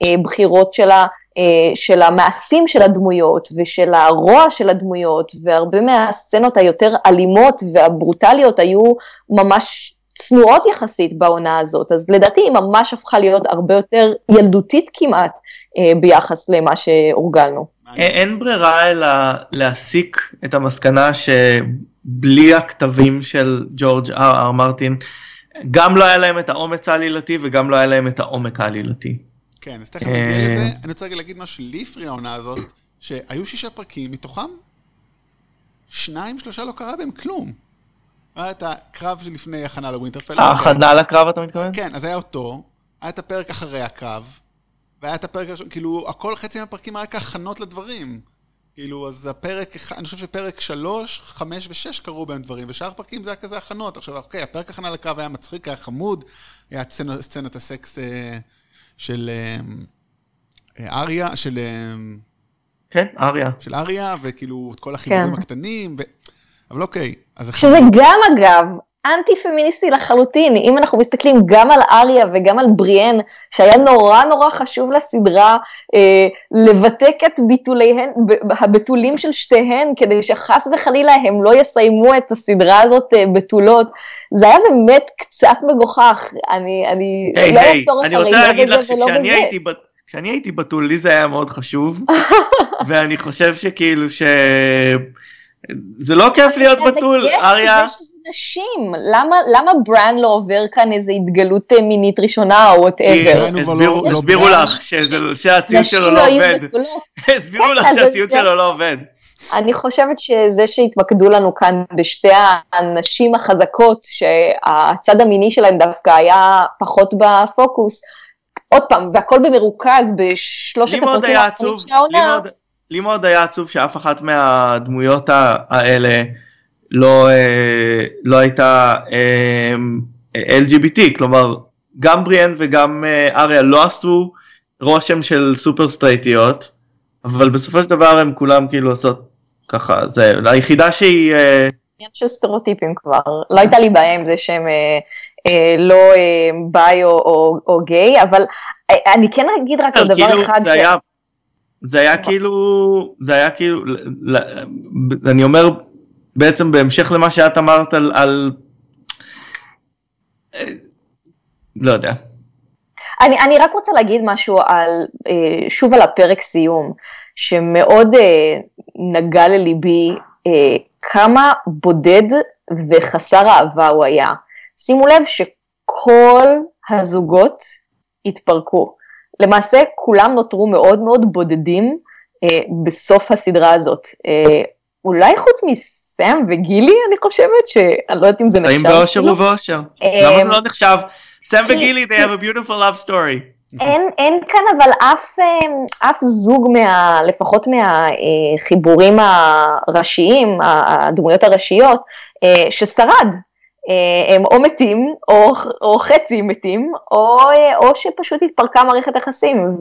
בבחירות שלה, אה, של המעשים של הדמויות ושל הרוע של הדמויות, והרבה מהסצנות היותר אלימות והברוטליות היו ממש צנועות יחסית בעונה הזאת, אז לדעתי היא ממש הפכה להיות הרבה יותר ילדותית כמעט אה, ביחס למה שהורגלנו. אין ברירה אלא להסיק את המסקנה שבלי הכתבים של ג'ורג' אר אר מרטין, גם לא היה להם את האומץ העלילתי וגם לא היה להם את העומק העלילתי. כן, אז תכף נגיע לזה. אני רוצה רגע להגיד משהו לי הפריע העונה הזאת, שהיו שישה פרקים, מתוכם שניים, שלושה לא קרה בהם כלום. היה את הקרב שלפני הכנה לווינטרפל. ההכנה לקרב אתה מתכוון? כן, אז היה אותו, היה את הפרק אחרי הקרב, והיה את הפרק הראשון, כאילו, הכל חצי מהפרקים היה כהכנות לדברים. כאילו, אז הפרק, אני חושב שפרק שלוש, חמש ושש קרו בהם דברים, ושאר הפרקים זה היה כזה הכנות. עכשיו, אוקיי, הפרק הכנה לקרב היה מצחיק, היה חמוד, היה סצנת הסקס אה, של אה, אריה, של... אה, כן, אריה. של אריה, וכאילו, את כל החיבורים כן. הקטנים, ו... אבל אוקיי. שזה גם, אגב, אנטי פמיניסטי לחלוטין, אם אנחנו מסתכלים גם על אריה וגם על בריאן, שהיה נורא נורא חשוב לסדרה אה, לבתק את ביטוליהן, הבתולים של שתיהן, כדי שחס וחלילה הם לא יסיימו את הסדרה הזאת אה, בתולות, זה היה באמת קצת מגוחך, אני, אני hey, לא hey, אעצור אחרי לא בזה ולא בזה. הייתי בת... כשאני הייתי בתול, לי זה היה מאוד חשוב, ואני חושב שכאילו ש... זה לא כיף להיות בתול, יש, אריה. זה שזה נשים, למה, למה ברן לא עובר כאן איזה התגלות אה, מינית ראשונה או whatever? הסבירו- לא-. לך שזה- שהציוד שלו לא לא עובד. הסבירו כן, לך שהציוד שלו לא עובד. אני חושבת שזה שהתמקדו לנו כאן בשתי הנשים החזקות, שהצד המיני שלהן דווקא היה פחות בפוקוס, עוד פעם, והכל במרוכז בשלושת הפרקים האחרונים של העונה. לי מאוד היה עצוב שאף אחת מהדמויות האלה לא, אה, לא הייתה אה, LGBT, כלומר גם בריאן וגם אה, אריה לא עשו רושם של סופר סטרייטיות, אבל בסופו של דבר הם כולם כאילו עושות ככה, זה היחידה שהיא, עניין של סטריאוטיפים כבר, לא הייתה לי בעיה עם זה שהם לא ביי או, גיי, אבל אני כן אגיד רק על דבר כאילו אחד, היה, זה היה כאילו, זה היה כאילו, אני אומר בעצם בהמשך למה שאת אמרת על, על לא יודע, אני, אני רק רוצה להגיד משהו על, אה, שוב על הפרק סיום, שמאוד אה, נגע לליבי אה, כמה בודד וחסר אהבה הוא היה. שימו לב שכל הזוגות התפרקו. למעשה כולם נותרו מאוד מאוד בודדים אה, בסוף הסדרה הזאת. אה, אולי חוץ מסם וגילי, אני חושבת, שאני לא יודעת אם זה נחשב. חיים באושר אפילו. ובאושר, אה, למה זה לא נחשב? סם וגילי, they have a beautiful love story. אין, אין כאן אבל אף, אה, אף זוג, מה, לפחות מהחיבורים הראשיים, הדמויות הראשיות, אה, ששרד. אה, הם או מתים, או, או חצי מתים, או, אה, או שפשוט התפרקה מערכת היחסים,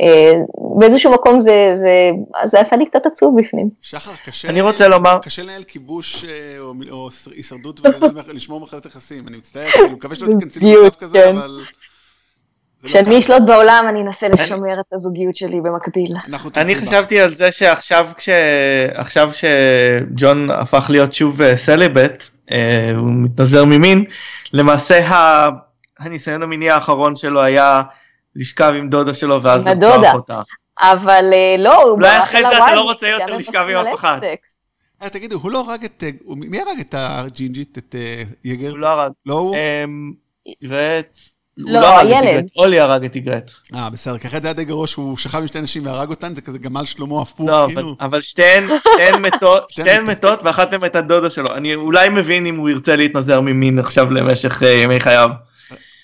ובאיזשהו מקום זה, זה, זה עשה לי קצת עצוב בפנים. שחר, קשה... אני רוצה לומר- קשה לנהל כיבוש אה, או, או הישרדות ולשמור מערכת יחסים. אני מצטער, כאילו, מקווה שלא תתכנסי במצב כזה, כן. אבל... לא כשאני קל. אשלוט בעולם, אני אנסה לשמר את הזוגיות שלי במקביל. אני. חשבתי על זה שעכשיו כש... עכשיו שג'ון הפך להיות שוב אה, סלבט, אה, הוא מתנזר ממין, למעשה. הניסיון המיני האחרון שלו היה לשכב עם דודה שלו ואז. לרצוח אותה. אבל אה, לא, הוא אולי ברח אחרי אל זה אתה לא רוצה יותר לשכב עם אף אחד. אה, תגידו, הוא לא הרג את... אה, מי הרג את הג'ינג'ית, את אה, יגר? הוא לא הרג. לא הוא? הוא לא, הרג את הילד. איגרט, אולי הרג את איגרט. אה, בסדר, כי אחרת זה היה די גרוע שהוא שכב עם שתי נשים והרג אותן, זה כזה גמל שלמה הפוך, לא, אבל- כאילו. אבל שתיהן שתיהן מתות, שתיהן מתות. ואחת מהן הייתה דודה שלו. אני אולי מבין אם הוא ירצה להתנזר ממין עכשיו למשך אה, ימי חייו.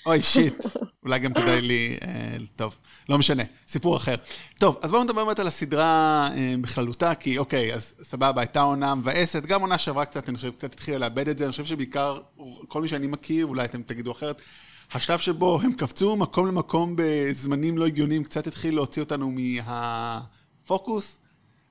אוי, שיט. אולי גם כדאי לי... אה, טוב, לא משנה, סיפור אחר. טוב, אז בואו נדבר באמת על הסדרה אה, בכללותה, כי אוקיי, אז סבבה, הייתה עונה מבאסת, גם עונה שעברה קצת, אני חושב, קצת התחילה לאבד את זה, אני חושב שבעיקר, כל מי שאני מכיר, אולי אתם תגידו אחרת, השלב שבו הם קפצו ממקום למקום בזמנים לא הגיוניים, קצת התחיל להוציא אותנו מהפוקוס,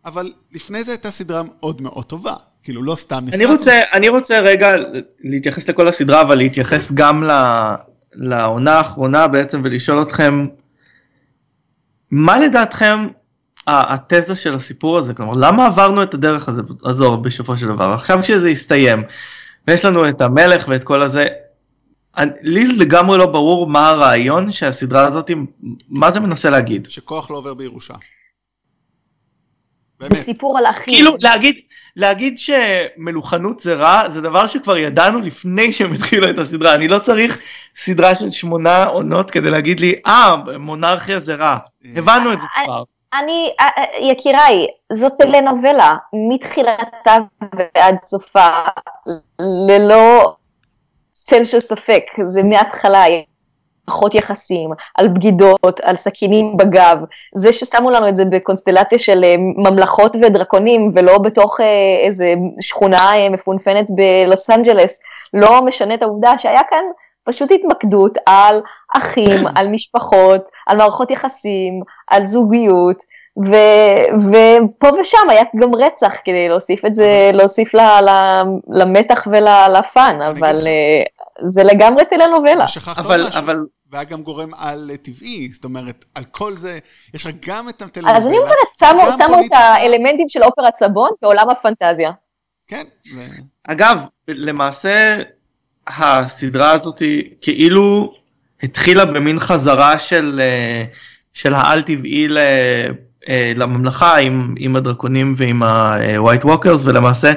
אבל לפני זה הייתה סדרה מאוד מאוד טובה. כאילו, לא סתם אני רוצה, אני רוצה רגע להתייחס לכל הסדרה, אבל להתייחס גם ל- לעונה האחרונה בעצם ולשאול אתכם, מה לדעתכם התזה של הסיפור הזה? כלומר, למה עברנו את הדרך הזו בסופו של דבר? עכשיו כשזה יסתיים, ויש לנו את המלך ואת כל הזה, לי לגמרי לא ברור מה הרעיון שהסדרה הזאת, מה זה מנסה להגיד. שכוח לא עובר בירושה. זה באמת. סיפור על אחים. כאילו להגיד להגיד שמלוכנות זה רע זה דבר שכבר ידענו לפני שהם התחילו את הסדרה אני לא צריך סדרה של שמונה עונות כדי להגיד לי אה מונרכיה זה רע הבנו את זה אה, כבר. אני, אה, אה, יקיריי, זאת טלנובלה, מתחילתה ועד סופה, ללא צל של ספק, זה מההתחלה, מערכות יחסים, על בגידות, על סכינים בגב, זה ששמו לנו את זה בקונסטלציה של אה, ממלכות ודרקונים, ולא בתוך אה, איזה שכונה אה, מפונפנת בלוס אנג'לס, לא משנה את העובדה שהיה כאן פשוט התמקדות על אחים, על משפחות, על מערכות יחסים, על זוגיות, ו- ופה ושם היה גם רצח כדי להוסיף את זה, להוסיף ל- ל- למתח ולפאן, אבל לך. אה, זה לגמרי טלנובלה. ושכחת עוד אבל משהו. אבל והיה גם גורם על טבעי, זאת אומרת, על כל זה, יש לך גם את הטלנובלה. אז אני אומרת, שמו, גם את. האלמנטים של אופרת סבון בעולם הפנטזיה. כן, זה... אגב למעשה הסדרה הזאת כאילו התחילה במין חזרה של אה, של העל טבעי ל- אה, לממלכה עם, עם הדרקונים ועם ה-white walkers ולמעשה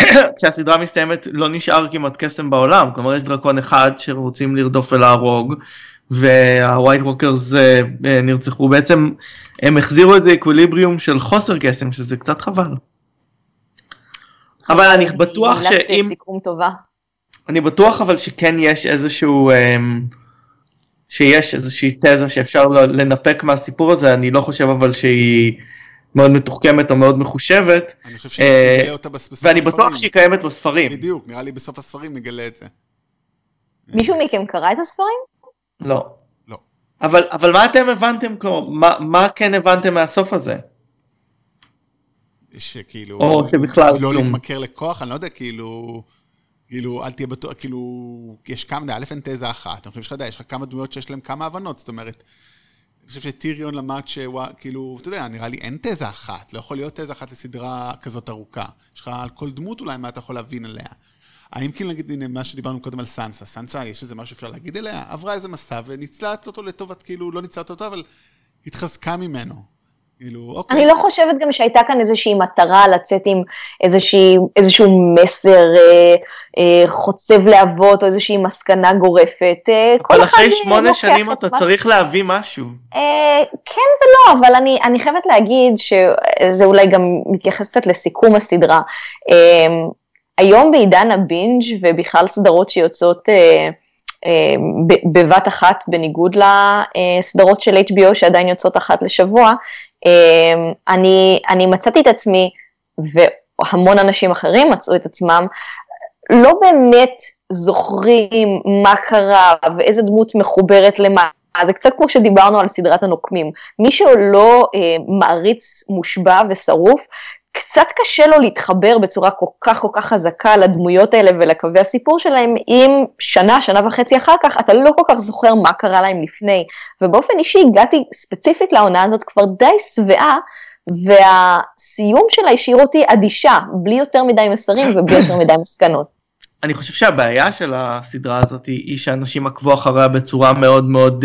כשהסדרה מסתיימת לא נשאר כמעט קסם בעולם כלומר יש דרקון אחד שרוצים לרדוף ולהרוג וה-white walkers אה, אה, נרצחו בעצם הם החזירו איזה אקוויליבריום של חוסר קסם שזה קצת חבל. אבל אני בטוח שאם... סיכום טובה. אני בטוח אבל שכן יש איזשהו... אמ, שיש איזושהי תזה שאפשר לנפק מהסיפור הזה, אני לא חושב אבל שהיא מאוד מתוחכמת או מאוד מחושבת. אני חושב שנגלה אותה בסוף הספרים. ואני בטוח שהיא קיימת בספרים. בדיוק, נראה לי בסוף הספרים נגלה את זה. מישהו מכם קרא את הספרים? לא. לא. אבל, אבל מה אתם הבנתם, מה, מה כן הבנתם מהסוף הזה? שכאילו... או שבכלל לא כלום. להתמכר לכוח, אני לא יודע, כאילו... כאילו, אל תהיה בטוח, כאילו, יש כמה, א' אין תזה אחת, אני חושב שאתה יודע, יש לך כמה דמויות שיש להן כמה הבנות, זאת אומרת, אני חושב שטיריון למד שכאילו, אתה יודע, נראה לי אין תזה אחת, לא יכול להיות תזה אחת לסדרה כזאת ארוכה. יש לך על כל דמות אולי מה אתה יכול להבין עליה. האם כאילו נגיד, הנה, מה שדיברנו קודם על סנסה, סנסה, יש איזה משהו שאפשר להגיד עליה? עברה איזה מסע וניצלה אותו לטובת, כאילו, לא ניצלה אותו, אבל התחזקה ממנו. כאילו, אוקיי. אני לא חושבת גם שהייתה כאן איזושהי מטרה לצאת עם איזושהי, איזשהו מסר אה, אה, חוצב להבות או איזושהי מסקנה גורפת. אה, אבל אחרי שמונה שנים אתה מה... צריך להביא משהו. אה, כן ולא, אבל אני, אני חייבת להגיד שזה אולי גם מתייחס קצת לסיכום הסדרה. אה, היום בעידן הבינג' ובכלל סדרות שיוצאות אה, אה, בבת אחת, בניגוד לסדרות של HBO שעדיין יוצאות אחת לשבוע, אני, אני מצאתי את עצמי, והמון אנשים אחרים מצאו את עצמם, לא באמת זוכרים מה קרה ואיזה דמות מחוברת למה. זה קצת כמו שדיברנו על סדרת הנוקמים. מי שלא אה, מעריץ מושבע ושרוף, קצת קשה לו להתחבר בצורה כל כך כל כך חזקה לדמויות האלה ולקווי הסיפור שלהם, אם שנה, שנה וחצי אחר כך, אתה לא כל כך זוכר מה קרה להם לפני. ובאופן אישי הגעתי ספציפית לעונה הזאת כבר די שבעה, והסיום שלה השאיר אותי אדישה, בלי יותר מדי מסרים ובלי יותר מדי מסקנות. אני חושב שהבעיה של הסדרה הזאת היא שאנשים עקבו אחריה בצורה מאוד מאוד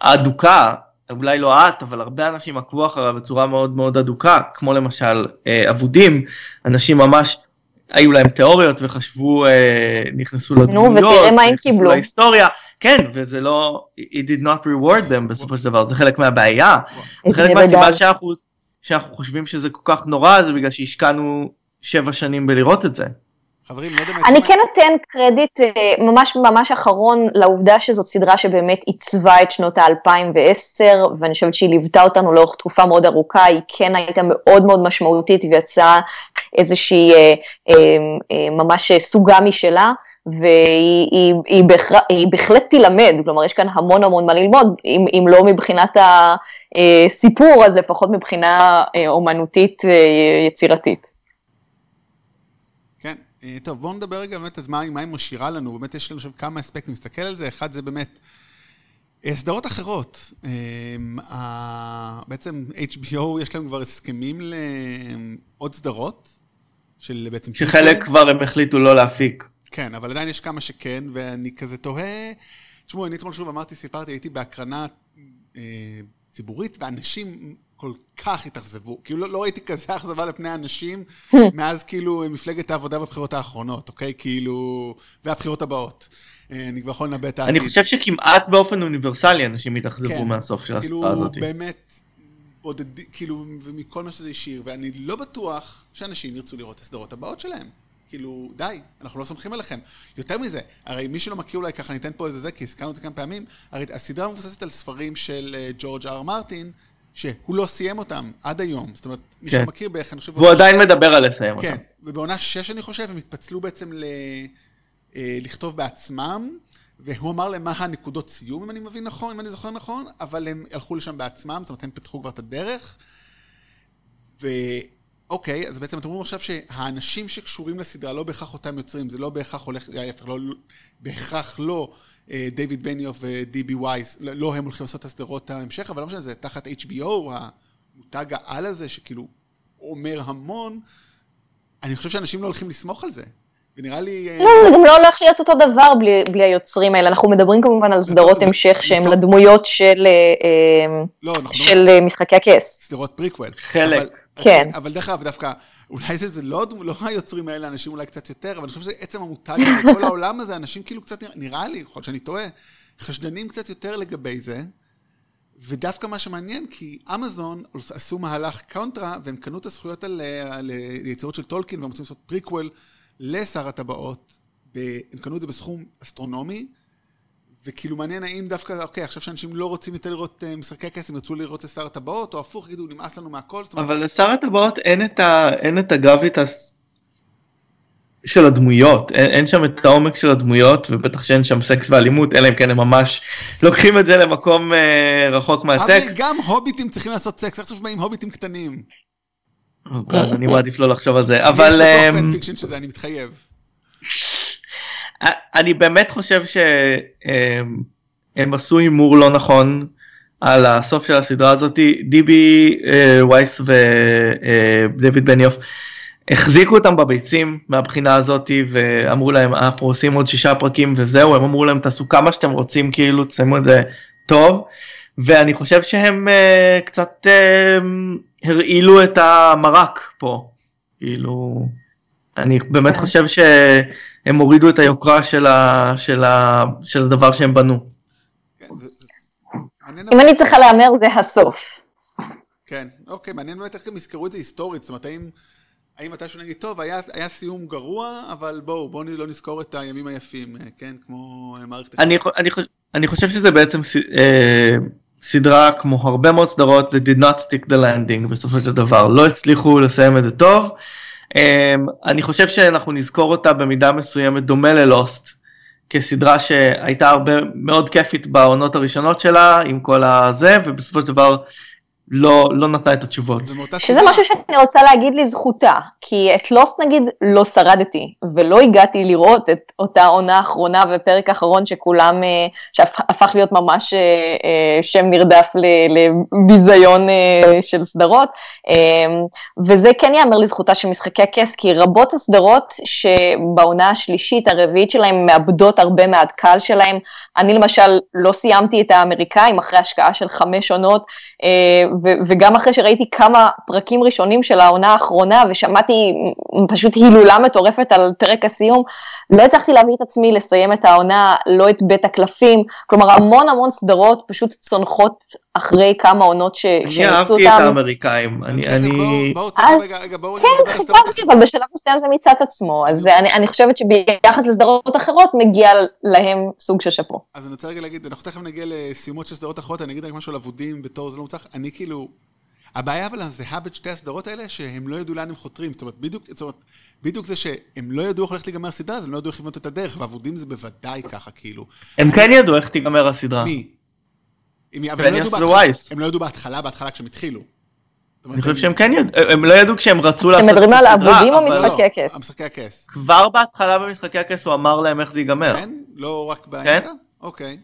אדוקה. אולי לא את, אבל הרבה אנשים עקבו אחריה בצורה מאוד מאוד אדוקה, כמו למשל אה, אבודים, אנשים ממש, היו להם תיאוריות וחשבו, אה, נכנסו לדמויות, קיבלו. להיסטוריה, כן, וזה לא, it did not reward them בסופו של דבר, זה חלק מהבעיה, זה חלק מהסיבה שאנחנו, שאנחנו חושבים שזה כל כך נורא, זה בגלל שהשקענו שבע שנים בלראות את זה. חברים, לא יודע... אני כן אתן קרדיט אה, ממש ממש אחרון לעובדה שזאת סדרה שבאמת עיצבה את שנות ה-2010, ואני חושבת שהיא ליוותה אותנו לאורך תקופה מאוד ארוכה, היא כן הייתה מאוד מאוד משמעותית ויצאה איזושהי אה, אה, אה, ממש סוגה משלה. והיא היא, היא בהחל, היא בהחלט תילמד, כלומר יש כאן המון המון מה ללמוד, אם, אם לא מבחינת הסיפור, אז לפחות מבחינה אה, אומנותית יצירתית. אה, טוב, בואו נדבר רגע באמת, אז מה, מה היא משאירה לנו? באמת יש לנו שם כמה אספקטים להסתכל על זה. אחד זה באמת אה, סדרות אחרות. אה, בעצם HBO, יש להם כבר הסכמים לעוד סדרות, של בעצם... שחלק כבר הם החליטו לא להפיק. כן, אבל עדיין יש כמה שכן, ואני כזה תוהה... תשמעו, אני אתמול שוב אמרתי, סיפרתי, הייתי בהקרנה ציבורית, ואנשים כל כך התאכזבו. כאילו לא, לא ראיתי כזה אכזבה לפני אנשים מאז כאילו מפלגת העבודה בבחירות האחרונות, אוקיי? כאילו... והבחירות הבאות. אה, אני כבר יכול לנבא את העתיד. אני חושב שכמעט באופן אוניברסלי אנשים התאכזבו כן, מהסוף של כאילו, הסדרה הזאת. כאילו באמת, בודד, כאילו, ומכל מה שזה השאיר, ואני לא בטוח שאנשים ירצו לראות את הסדרות הבאות שלהם. כאילו, די, אנחנו לא סומכים עליכם. יותר מזה, הרי מי שלא מכיר אולי ככה, אני אתן פה איזה זה, כי הזכרנו את זה כמה פעמים, הרי הסדרה מבוססת על ספרים של uh, ג'ורג' אר מרטין, שהוא לא סיים אותם עד היום. זאת אומרת, מי כן. שמכיר בערך, אני חושב... והוא עדיין ש... מדבר על לסיים כן, אותם. כן, ובעונה 6, אני חושב, הם התפצלו בעצם ל... אה, לכתוב בעצמם, והוא אמר להם מה הנקודות סיום, אם אני מבין נכון, אם אני זוכר נכון, אבל הם הלכו לשם בעצמם, זאת אומרת, הם פיתחו כבר את הדרך. ואוקיי, אז בעצם אתם אומרים עכשיו שהאנשים שקשורים לסדרה לא בהכרח אותם יוצרים, זה לא בהכרח הולך, להפך, לא, בהכרח לא דיוויד בניוף ודי.בי. וייס, לא הם הולכים לעשות את הסדרות ההמשך, אבל לא משנה, זה תחת HBO, המותג העל הזה, שכאילו אומר המון, אני חושב שאנשים לא הולכים לסמוך על זה. ונראה לי... אה, לא, זה גם לא הולך להיות אותו דבר בלי, בלי היוצרים האלה. אנחנו מדברים כמובן על סדרות המשך שהן. לדמויות של, אה, אה, לא, של אה, משחקי הכס. סדרות פריקוול. חלק. אבל, כן. אבל דרך אגב, דווקא, אולי זה, זה לא, לא היוצרים האלה, אנשים אולי קצת יותר, אבל אני חושב שזה עצם המותג הזה, כל העולם הזה, אנשים כאילו קצת, נראה, נראה לי, יכול להיות שאני טועה, חשדנים קצת יותר לגבי זה. ודווקא מה שמעניין, כי אמזון עשו מהלך counter, והם קנו את הזכויות על, על יצירות של טולקין, והם רוצים לעשות פריקוול לשר הטבעות. ב, הם קנו את זה בסכום אסטרונומי, וכאילו מעניין האם דווקא, אוקיי, עכשיו שאנשים לא רוצים יותר לראות אה, משחקי הכס, הם ירצו לראות את שר הטבעות, או הפוך, יגידו, נמאס לנו מהכל. זאת אומרת, אבל לשר הטבעות אין את, ה, אין את ה-gravitas של הדמויות, אין, אין שם את העומק של הדמויות, ובטח שאין שם סקס ואלימות, אלא אם כן הם ממש לוקחים את זה למקום אה, רחוק אבל מהטקסט. גם הוביטים צריכים לעשות סקס, עכשיו באים הוביטים קטנים. אני מעדיף לא לחשוב על זה, יש אבל בתוך אמ, פן פיקשן שזה, אני מתחייב. אני באמת חושב שהם עשו הימור לא נכון על הסוף של הסדרה הזאת. דיבי אה, וייס ודויד בניוף החזיקו אותם בביצים מהבחינה הזאת ואמרו להם אנחנו עושים עוד שישה פרקים וזהו הם אמרו להם תעשו כמה שאתם רוצים כאילו תסיימו את זה טוב ואני חושב שהם אה, קצת אה, הרעילו את המרק פה כאילו אני באמת כן. חושב שהם הורידו את היוקרה של, ה, של, ה, של הדבר שהם בנו. כן, אם אני צריכה להמר זה הסוף. כן, אוקיי, מעניין באמת איך הם יזכרו את זה היסטורית, זאת אומרת, האם... האם מתישהו נגיד, טוב, היה, היה סיום גרוע, אבל בואו, בואו לא נזכור את הימים היפים, אה, כן? כמו אה, מערכת... אני, אני, חושב, אני חושב שזה בעצם ס, אה, סדרה כמו הרבה מאוד סדרות that did not stick the landing בסופו של דבר לא הצליחו לסיים את זה טוב. אה, אני חושב שאנחנו נזכור אותה במידה מסוימת דומה ללוסט כסדרה שהייתה הרבה מאוד כיפית בעונות הראשונות שלה עם כל הזה ובסופו של דבר לא, לא נתנה את התשובות. שזה סיבה. משהו שאני רוצה להגיד לזכותה, כי את לוסט נגיד לא שרדתי, ולא הגעתי לראות את אותה עונה אחרונה ופרק אחרון שכולם, אה, שהפך להיות ממש אה, אה, שם נרדף לביזיון של סדרות, וזה כן ייאמר לזכותה של משחקי הכס, כי רבות הסדרות שבעונה השלישית, הרביעית שלהם, מאבדות הרבה מהקהל שלהם. אני למשל לא סיימתי את האמריקאים אחרי השקעה של חמש עונות, וגם אחרי שראיתי כמה פרקים ראשונים של העונה האחרונה ושמעתי פשוט הילולה מטורפת על פרק הסיום, לא הצלחתי להביא את עצמי לסיים את העונה, לא את בית הקלפים, כלומר המון המון סדרות פשוט צונחות אחרי כמה עונות ש- אני אהבתי את. האמריקאים. אני, אני... בואו, בואו, רגע, רגע, בואו כן, חיפשתי. אבל בשלב מסוים זה מיצה את עצמו, אז אני, אני חושבת שביחס לסדרות אחרות מגיע להם סוג של שאפו. אז אני רוצה רגע להגיד, אנחנו תכף נגיע לסיומות של סדרות אחרות, אני אגיד רק משהו על אבודים בתור זה לא מוצלח, אני כאילו... הבעיה אבל הזהה בין שתי הסדרות האלה, שהם לא ידעו לאן הם חותרים. זאת אומרת, בדיוק, זאת אומרת, בדיוק זה שהם לא ידעו איך הולכת להיגמר הסדרה, אז הם לא ידעו איך לבנות את הדרך, ואבודים זה בוודאי ככה, כאילו. הם כן ידעו איך תיגמר הסדרה. מי? הם לא ידעו בהתחלה-. הם לא ידעו בהתחלה, בהתחלה כשהם התחילו. אני חושב הם- שהם כן ידעו, הם לא ידעו כשהם רצו אתם לעשות את מדברים על הסדרה, העבודים או אבל לא, משחקי הכס? משחקי הכס. כבר בהתחלה במשחקי הכס הוא אמר להם איך זה ייגמר. כן? לא רק באמצע? אוקיי.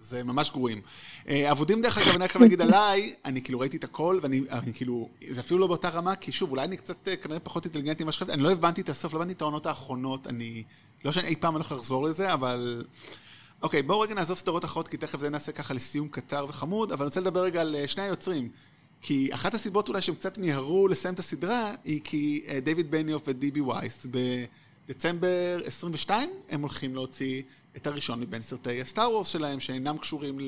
זה ממש גרועים. אה, אבודים דרך אגב, אני רק חייב להגיד עליי, אני כאילו ראיתי את הכל, ואני אני כאילו, זה אפילו לא באותה רמה, כי שוב, אולי אני קצת אה, כנראה פחות אינטליגנטי ממה שחשבתי, אני לא הבנתי את הסוף, לא הבנתי את העונות האחרונות, אני, לא שאני אי פעם הולך לחזור לזה, אבל... אוקיי, בואו רגע נעזוב סדרות אחרות, כי תכף זה נעשה ככה לסיום קצר וחמוד, אבל אני רוצה לדבר רגע על אה, שני היוצרים. כי אחת הסיבות אולי שהם קצת מיהרו לסיים את הסדרה, היא כי אה, דיוויד בניוף ודיבי וייס בדצמבר 22 הם הולכים להוציא את הראשון מבין סרטי הסטאר וורס שלהם, שאינם קשורים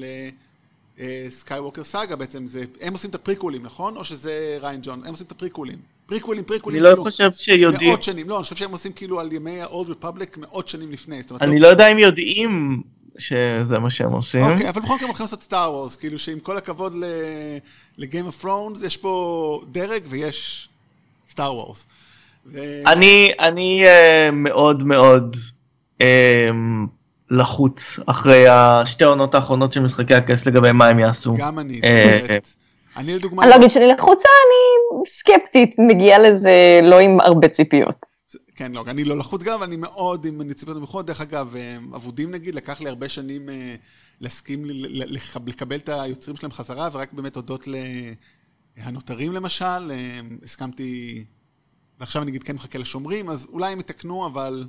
לסקייווקר סאגה בעצם, זה, הם עושים את הפריקולים, נכון? או שזה ריין ג'ון? הם עושים את הפריקולים. פריקולים, פריקולים, אני לא כאילו, חושב שיודעים, מאות שנים, לא, אני חושב שהם עושים כאילו על ימי ה-old republic מאות שנים לפני, אומרת, אני לא יודע אם יודעים שזה מה שהם עושים. אוקיי, אבל בכל מקרה הם הולכים לעשות Star Wars, כאילו שעם כל הכבוד ל Game of Thrones, יש פה דרג ויש Star Wars. אני, אני אה, מאוד מאוד אה, לחוץ אחרי השתי העונות האחרונות של משחקי הכס לגבי מה הם יעשו. גם אני, זאת אה, אומרת, אני לדוגמה, אני לא אגיד שאני לחוצה, אני סקפטית, מגיעה לזה לא עם הרבה ציפיות. כן, לא, אני לא לחוץ גם, אני מאוד עם ציפיות נמוכות. דרך אגב, אבודים נגיד, לקח לי הרבה שנים אה, להסכים לקבל את היוצרים שלהם חזרה, ורק באמת הודות לנותרים למשל, אה, הסכמתי, ועכשיו אני אגיד כן מחכה לשומרים, אז אולי הם יתקנו, אבל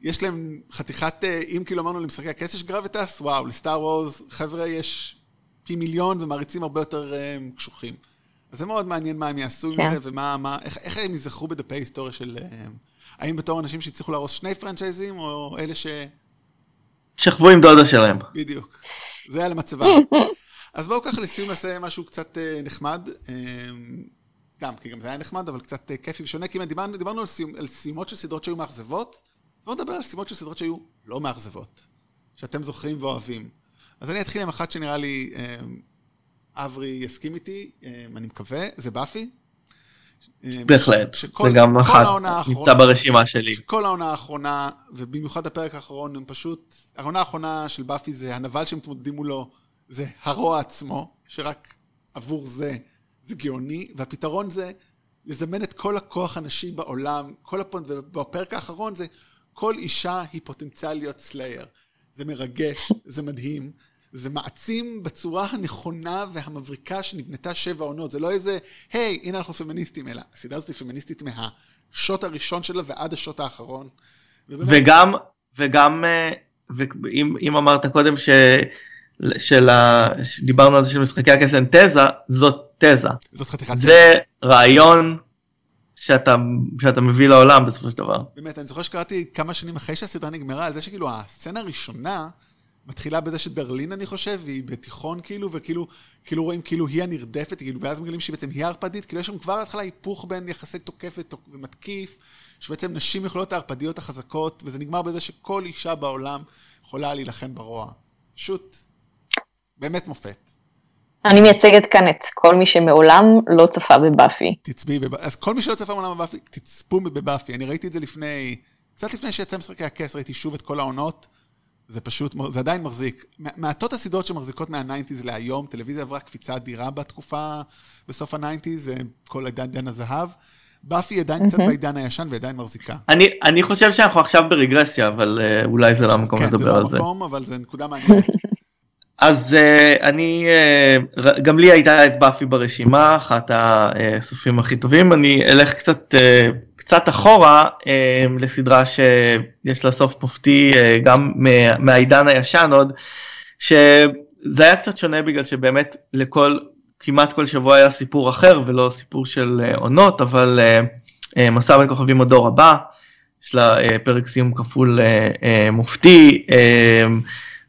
יש להם חתיכת, אה, אם כאילו אמרנו למשחקי הכס יש גרביטס, וואו, לסטאר וורס, חבר'ה, יש פי מיליון ומעריצים הרבה יותר קשוחים. אז זה מאוד מעניין מה הם יעשו עם כן. זה, ומה, מה, איך, איך הם ייזכרו בדפי היסטוריה של... Uh, האם בתור אנשים שהצליחו להרוס שני פרנצ'ייזים, או אלה ש... שכבו עם דודה שלהם. בדיוק. זה היה למצבה. אז בואו ככה לסיום נעשה משהו קצת uh, נחמד. סתם, כי גם זה היה נחמד, אבל קצת כיפי ושונה, כי דיברנו, דיברנו על, סיום, על סיומות של סדרות שהיו מאכזבות. בואו נדבר על סיומות של סדרות שהיו לא מאכזבות. שאתם זוכרים ואוהבים. אז אני אתחיל עם אחת שנראה לי אברי יסכים איתי, אני מקווה, זה באפי. בהחלט, שכל, זה גם אחת נמצא ברשימה שלי. שכל העונה האחרונה, ובמיוחד הפרק האחרון, הם פשוט, העונה האחרונה של באפי זה הנבל שהם מתמודדים מולו, זה הרוע עצמו, שרק עבור זה, זה גאוני, והפתרון זה לזמן את כל הכוח הנשי בעולם, כל הפ... ובפרק האחרון זה כל אישה היא פוטנציאל להיות סלייר. זה מרגש, זה מדהים. זה מעצים בצורה הנכונה והמבריקה שנבנתה שבע עונות. זה לא איזה, היי, הנה אנחנו פמיניסטים, אלא הסדרה הזאת היא פמיניסטית מהשוט הראשון שלה ועד השוט האחרון. ובאמת... וגם, וגם, אה, ואם אמרת קודם ש... של ה... דיברנו על זה של משחקי הכסן תזה, זאת תזה. זאת חתיכת תזה. זה רעיון שאתה, שאתה מביא לעולם בסופו של דבר. באמת, אני זוכר שקראתי כמה שנים אחרי שהסדרה נגמרה, על זה שכאילו הסצנה הראשונה מתחילה בזה שדרלין, אני חושב, היא בתיכון כאילו, וכאילו, כאילו רואים כאילו היא הנרדפת, כאילו, ואז מגלים שהיא בעצם היא הערפדית, כאילו יש שם כבר התחלה היפוך בין יחסי תוקף ומתקיף, שבעצם נשים יכולות הערפדיות החזקות, וזה נגמר בזה שכל אישה בעולם יכולה להילחם ברוע. פשוט, באמת מופת. אני מייצגת כאן את כל מי שמעולם לא צפה בבאפי. תצביעי בבאפי. אז כל מי שלא צפה מעולם בבאפי, תצפו בבאפי. אני ראיתי את זה לפני, קצת לפני שיצא משחקי הכס, ראיתי שוב את כל העונות. זה פשוט, זה עדיין מחזיק. מעטות הסדרות שמחזיקות מה nineties להיום, טלוויזיה עברה קפיצה אדירה בתקופה, בסוף ה nineties, כל עידן הזהב. באפי עדיין קצת בעידן הישן ועדיין מחזיקה. אני, אני חושב שאנחנו עכשיו ברגרסיה, אבל אה, אולי זה לא המקום כן, לדבר על זה. כן, זה לא המקום, אבל זה נקודה מעניינת. אז אה, אני, אה, גם לי הייתה את באפי ברשימה, אחת הסופים הכי טובים, אני אלך קצת, אה, קצת אחורה אה, לסדרה שיש לה סוף מופתי uh, גם מהעידן הישן עוד, שזה היה קצת שונה בגלל שבאמת לכל, כמעט כל שבוע היה סיפור אחר ולא סיפור של uh, עונות, אבל מסע בין כוכבים הדור הבא, יש לה פרק סיום כפול מופתי.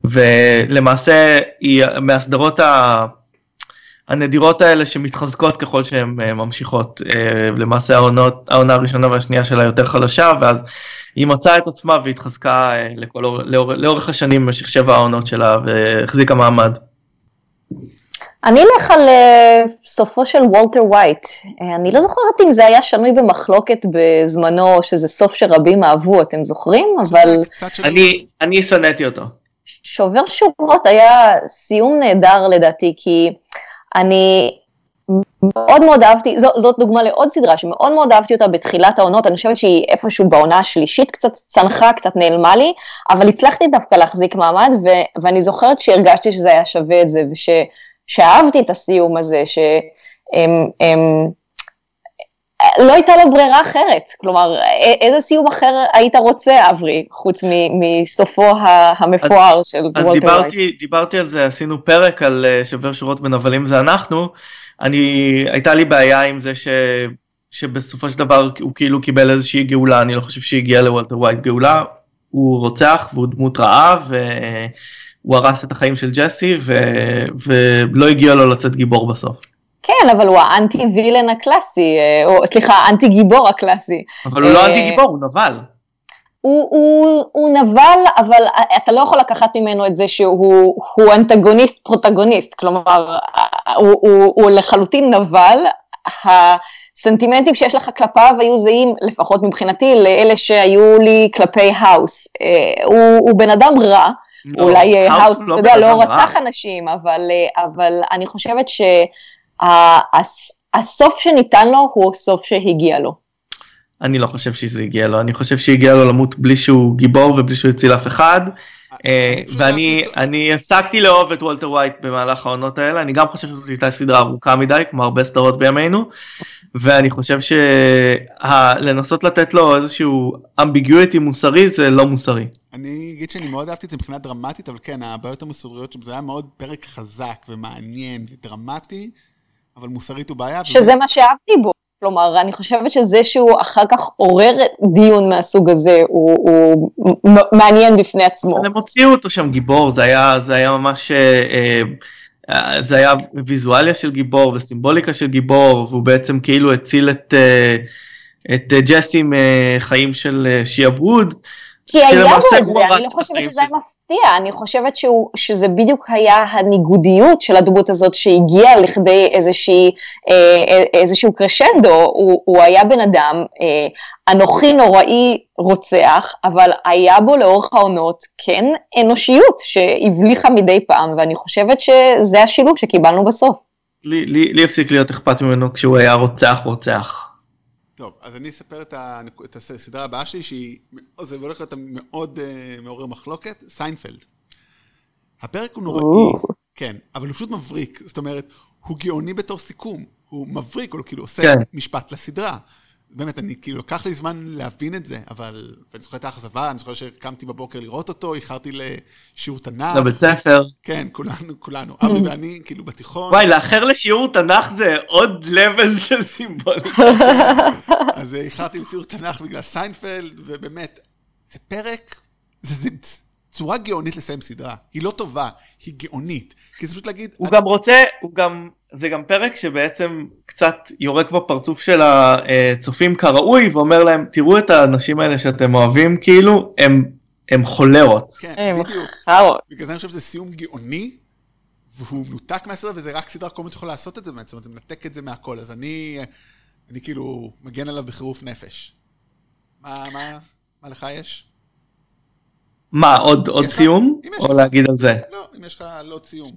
ולמעשה היא מהסדרות הנדירות האלה שמתחזקות ככל שהן אה, ממשיכות. אה, למעשה העונות, העונה הראשונה והשנייה שלה יותר חלשה, ואז היא מצאה את עצמה והתחזקה אה, לכל, לאור, לאורך השנים במשך שבע העונות שלה והחזיקה מעמד. אני אלך על סופו של וולטר וייט. אני לא זוכרת אם זה היה שנוי במחלוקת בזמנו, שזה סוף שרבים אהבו, אתם זוכרים? אבל... אני, אני שנאתי אותו. שובר שורות היה סיום נהדר לדעתי, כי אני מאוד מאוד אהבתי, זו, זאת דוגמה לעוד סדרה שמאוד מאוד אהבתי אותה בתחילת העונות, אני חושבת שהיא איפשהו בעונה השלישית קצת צנחה, קצת נעלמה לי, אבל הצלחתי דווקא להחזיק מעמד, ו, ואני זוכרת שהרגשתי שזה היה שווה את זה, ושאהבתי את הסיום הזה, שהם... הם, לא הייתה לו ברירה אחרת, כלומר, איזה סיום אחר היית רוצה, אברי, חוץ מסופו המפואר אז, של אז וולטר דיברתי, וייט? דיברתי על זה, עשינו פרק על אה, שובר שורות בנבלים זה אנחנו, אני, הייתה לי בעיה עם זה ש, שבסופו של דבר הוא כאילו קיבל איזושהי גאולה, אני לא חושב שהגיע לוולטר ווייט גאולה, הוא רוצח והוא דמות רעה, והוא הרס את החיים של ג'סי, ו, ולא הגיע לו לצאת גיבור בסוף. כן, אבל הוא ה anti villain הקלאסי, אה, או סליחה, האנטי גיבור הקלאסי. אבל הוא לא אנטי גיבור, הוא נבל. הוא, הוא, הוא נבל, אבל אתה לא יכול לקחת ממנו את זה שהוא אנטגוניסט פרוטגוניסט, כלומר, הוא, הוא, הוא לחלוטין נבל, הסנטימנטים שיש לך כלפיו היו זהים, לפחות מבחינתי, לאלה שהיו לי כלפי האוס. אה, הוא, הוא בן אדם רע, לא, אולי האוס, לא אתה יודע, לא רצח אנשים, אבל, אה, אבל אני חושבת ש... הסוף שניתן לו הוא הסוף שהגיע לו. אני לא חושב שזה הגיע לו, אני חושב שהגיע לו למות בלי שהוא גיבור ובלי שהוא הציל אף אחד. אה, אני פשוט ואני הפסקתי לאהוב את וולטר ווייט במהלך העונות האלה, אני גם חושב שזאת הייתה סדרה ארוכה מדי, כמו הרבה סדרות בימינו, ואני חושב שלנסות לתת לו איזשהו אמביגיוטי מוסרי זה לא מוסרי. אני אגיד שאני מאוד אהבתי את זה מבחינה דרמטית, אבל כן, הבעיות המוסריות שם, זה היה מאוד פרק חזק ומעניין ודרמטי, אבל מוסרית הוא בעיה. שזה מה שאהבתי בו. כלומר, אני חושבת שזה שהוא אחר כך עורר דיון מהסוג הזה, הוא, הוא מעניין בפני עצמו. הם הוציאו אותו שם גיבור, זה היה, זה היה ממש, אה, אה, זה היה ויזואליה של גיבור וסימבוליקה של גיבור, והוא בעצם כאילו הציל את, אה, את ג'סי מחיים של אה, שיעבוד. כי היה בו שלמעשה את זה, אני לא חושבת שזה היה. מפתיע, אני חושבת שהוא, שזה בדיוק היה הניגודיות של הדמות הזאת שהגיעה לכדי איזושהי, אה, איזשהו קרשנדו, הוא, הוא היה בן אדם אה, אנוכי נוראי רוצח, אבל היה בו לאורך העונות כן אנושיות שהבליחה מדי פעם, ואני חושבת שזה השילוב שקיבלנו בסוף. לי, לי, לי הפסיק להיות אכפת ממנו כשהוא היה רוצח רוצח. טוב, אז אני אספר את, ה... את הסדרה הבאה שלי, שהיא, זה הולך להיות מאוד אה, מעורר מחלוקת, סיינפלד. הפרק הוא נוראי. כן, אבל הוא פשוט מבריק, זאת אומרת, הוא גאוני בתור סיכום, הוא מבריק, הוא כאילו עושה כן. משפט לסדרה. באמת, אני כאילו, לקח לי זמן להבין את זה, אבל, ואני זוכר את האכזבה, אני זוכר שקמתי בבוקר לראות אותו, איחרתי לשיעור תנ"ך. לבית ספר. כן, כולנו, כולנו, אבי ואני, כאילו בתיכון. וואי, לאחר לשיעור תנ"ך זה עוד level של סימבוליקה. אז אה, איחרתי לשיעור תנ"ך בגלל סיינפלד, ובאמת, זה פרק, זה, זה צורה גאונית לסיים סדרה. היא לא טובה, היא גאונית. כי זה פשוט להגיד, הוא גם רוצה, הוא גם, זה גם פרק שבעצם קצת יורק בפרצוף של הצופים כראוי ואומר להם, תראו את האנשים האלה שאתם אוהבים, כאילו, הם, הם חולרות. כן, הם בדיוק. בגלל זה אני חושב שזה סיום גאוני, והוא מנותק מהסדרה, וזה רק סדרה קומית יכולה לעשות את זה, זאת אומרת, זה מנתק את זה מהכל. אז אני, אני כאילו מגן עליו בחירוף נפש. מה, מה, מה לך יש? מה, עוד, עוד? סיום? או. להגיד על זה? לא, אם יש לך לא ציום.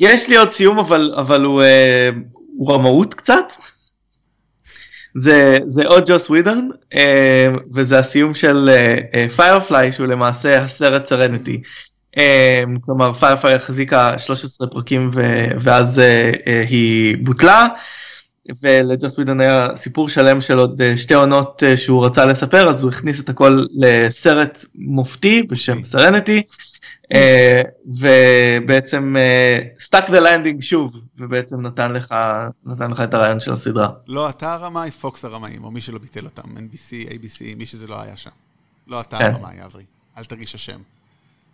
יש לי עוד סיום, אבל, אבל הוא, אה, הוא רמאות קצת. זה, זה עוד ג'וס ווידון, אה, וזה הסיום של פיירפליי, שהוא למעשה הסרט Serenity. אה, כלומר, פיירפליי החזיקה 13 פרקים ואז אה, אה, היא בוטלה. ולג'וס ווידון היה סיפור שלם של עוד אה, שתי עונות אה, שהוא רצה לספר, אז הוא הכניס את הכל לסרט מופתי בשם Serenity, אה, ובעצם stuck the landing שוב, ובעצם נתן לך, נתן לך את הרעיון של הסדרה. לא אתה הרמאי, פוקס הרמאים, או מי שלא ביטל אותם, NBC, ABC, מי שזה לא היה שם. לא אתה כן. הרמאי, אברי. אל תרגיש אשם.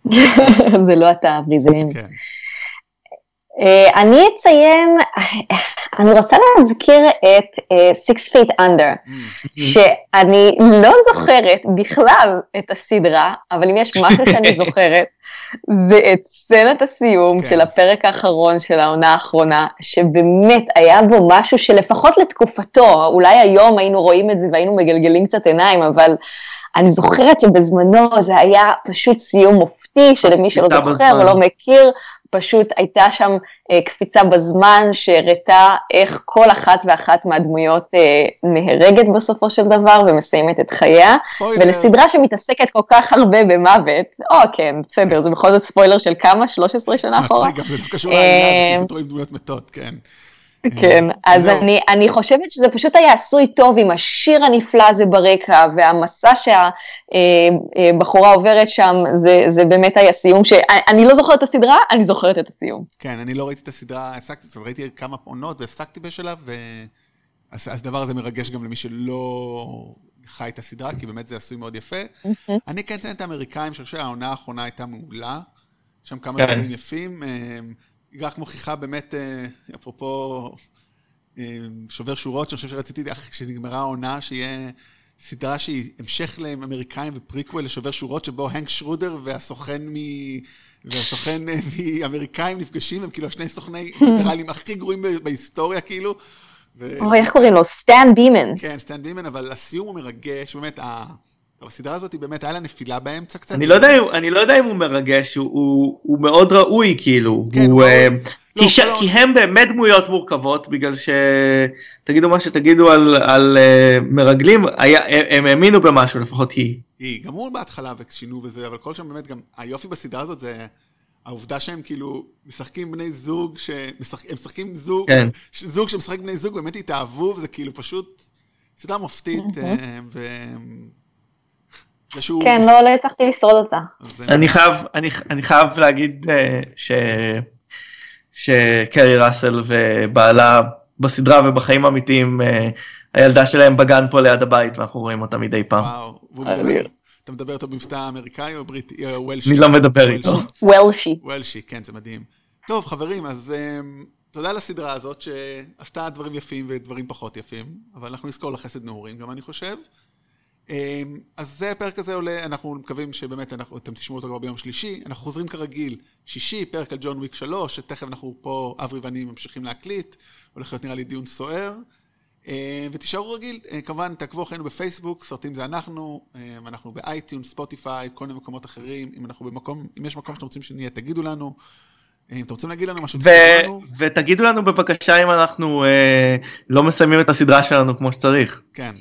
זה לא אתה, אברי, זה הם. אה, אני אציין, אני רוצה להזכיר את אה, Six Feet Under. שאני לא זוכרת בכלל את הסדרה, אבל אם יש משהו שאני זוכרת, זה את סצנת הסיום כן. של הפרק האחרון של העונה האחרונה, שבאמת היה בו משהו שלפחות לתקופתו, אולי היום היינו רואים את זה והיינו מגלגלים קצת עיניים, אבל אני זוכרת שבזמנו זה היה פשוט סיום מופתי, שלמי שלא זוכר בזמן. ולא מכיר, פשוט הייתה שם אה, קפיצה בזמן שהראתה איך כל אחת ואחת מהדמויות אה, נהרגת בסופו של דבר ומסיימת את חייה. ספוילר. ולסדרה שמתעסקת כל כך הרבה במוות, או כן, בסדר, זה בכל זאת ספוילר של כמה? 13 שנה אחורה? מצחיק, זה לא קשור לעניין, אה, כי פשוט רואים דמויות מתות, כן. כן, אז. אני, אני חושבת שזה פשוט היה עשוי טוב עם השיר הנפלא הזה ברקע, והמסע שהבחורה עוברת שם, זה, זה באמת היה סיום שאני לא זוכרת את הסדרה, אני זוכרת את הסיום. כן, אני לא ראיתי את הסדרה, הפסקתי, זאת אומרת, ראיתי כמה עונות והפסקתי בשלב, ו... אז אז הדבר הזה מרגש גם למי שלא חי את הסדרה, כי באמת זה עשוי מאוד יפה. אני כן אציין את האמריקאים, שאני חושב שהעונה האחרונה הייתה מעולה. יש שם כמה כן. דברים יפים. אה, היא רק מוכיחה באמת, אה, אפרופו אה, שובר שורות, שאני חושב שרציתי, כשנגמרה העונה, שיהיה סדרה שהיא המשך לאמריקאים ופריקוול לשובר שורות, שבו הנק שרודר והסוכן מ... והסוכן אה, מאמריקאים נפגשים, הם כאילו השני סוכני פדרלים הכי גרועים בהיסטוריה, כאילו. ו... אוי, איך קוראים לו? סטן בימן. כן, סטן בימן, אבל הסיום הוא מרגש, באמת, ה... הסדרה הזאת באמת היה לה נפילה באמצע קצת. אני לא יודע, אני לא יודע אם הוא מרגש, הוא, הוא, הוא מאוד ראוי כאילו. כן, הוא, הוא אה, ראוי. כי, לא, ש... כל כי הם באמת דמויות מורכבות, בגלל שתגידו מה שתגידו על, על uh, מרגלים, היה, הם, הם האמינו במשהו, לפחות היא. היא, גם הוא בהתחלה ושינו וזה, אבל כל שם באמת גם, היופי בסדרה הזאת זה העובדה שהם כאילו משחקים בני זוג, שמשחק, הם משחקים זוג, כן. ש- זוג שמשחק בני זוג, באמת התאהבו, וזה כאילו פשוט סדרה מופתית, אה, ו... שהוא... כן, לא, לא הצלחתי לשרוד אותה. אני חייב, אני, אני חייב להגיד uh, ש... שקרי ראסל ובעלה בסדרה ובחיים האמיתיים, uh, הילדה שלהם בגן פה ליד הבית, ואנחנו רואים אותה מדי פעם. וואו, והוא אני- מדבר, אתה מדבר איתו במבטא אמריקאי או בריטי? אה, וולשי? אני לא מדבר איתו. וולשי. וולשי. וולשי, כן, זה מדהים. טוב, חברים, אז um, תודה לסדרה הזאת שעשתה דברים יפים ודברים פחות יפים, אבל אנחנו נזכור לחסד נעורים גם, אני חושב. Um, אז זה הפרק הזה עולה, אנחנו מקווים שבאמת אנחנו, אתם תשמעו אותו כבר ביום שלישי. אנחנו חוזרים כרגיל, שישי, פרק על ג'ון וויק 3, שתכף אנחנו פה, אברי ואני ממשיכים להקליט, הולך להיות נראה לי דיון סוער. Uh, ותישארו רגיל, uh, כמובן תעקבו אחרינו בפייסבוק, סרטים זה אנחנו, uh, אנחנו באייטיון, ספוטיפיי, כל מיני מקומות אחרים, אם אנחנו במקום, אם יש מקום שאתם רוצים שנהיה, תגידו לנו. אה, אם אתם רוצים להגיד לנו משהו, ו... תגידו לנו. ותגידו לנו בבקשה אם אנחנו אה, לא מסיימים את הסדרה שלנו כמו שצריך. כן,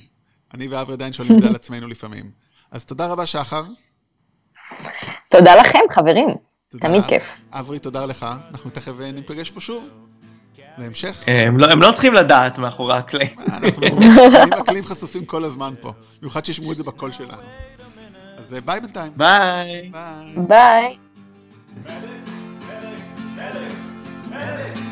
אני ואברי עדיין שואלים את זה על עצמנו לפעמים. אז תודה רבה, שחר. תודה לכם, חברים. תודה. תמיד כיף. אברי, תודה לך. אנחנו תכף אה, ניפגש פה שוב. להמשך. אה, הם לא, הם לא צריכים לדעת מאחורי הקלעים. אנחנו נהיים קלעים חשופים כל הזמן פה. במיוחד שישמעו את זה בקול שלנו. אז אה, ביי בינתיים. ביי. ביי. ביי. Medic, medic, medic.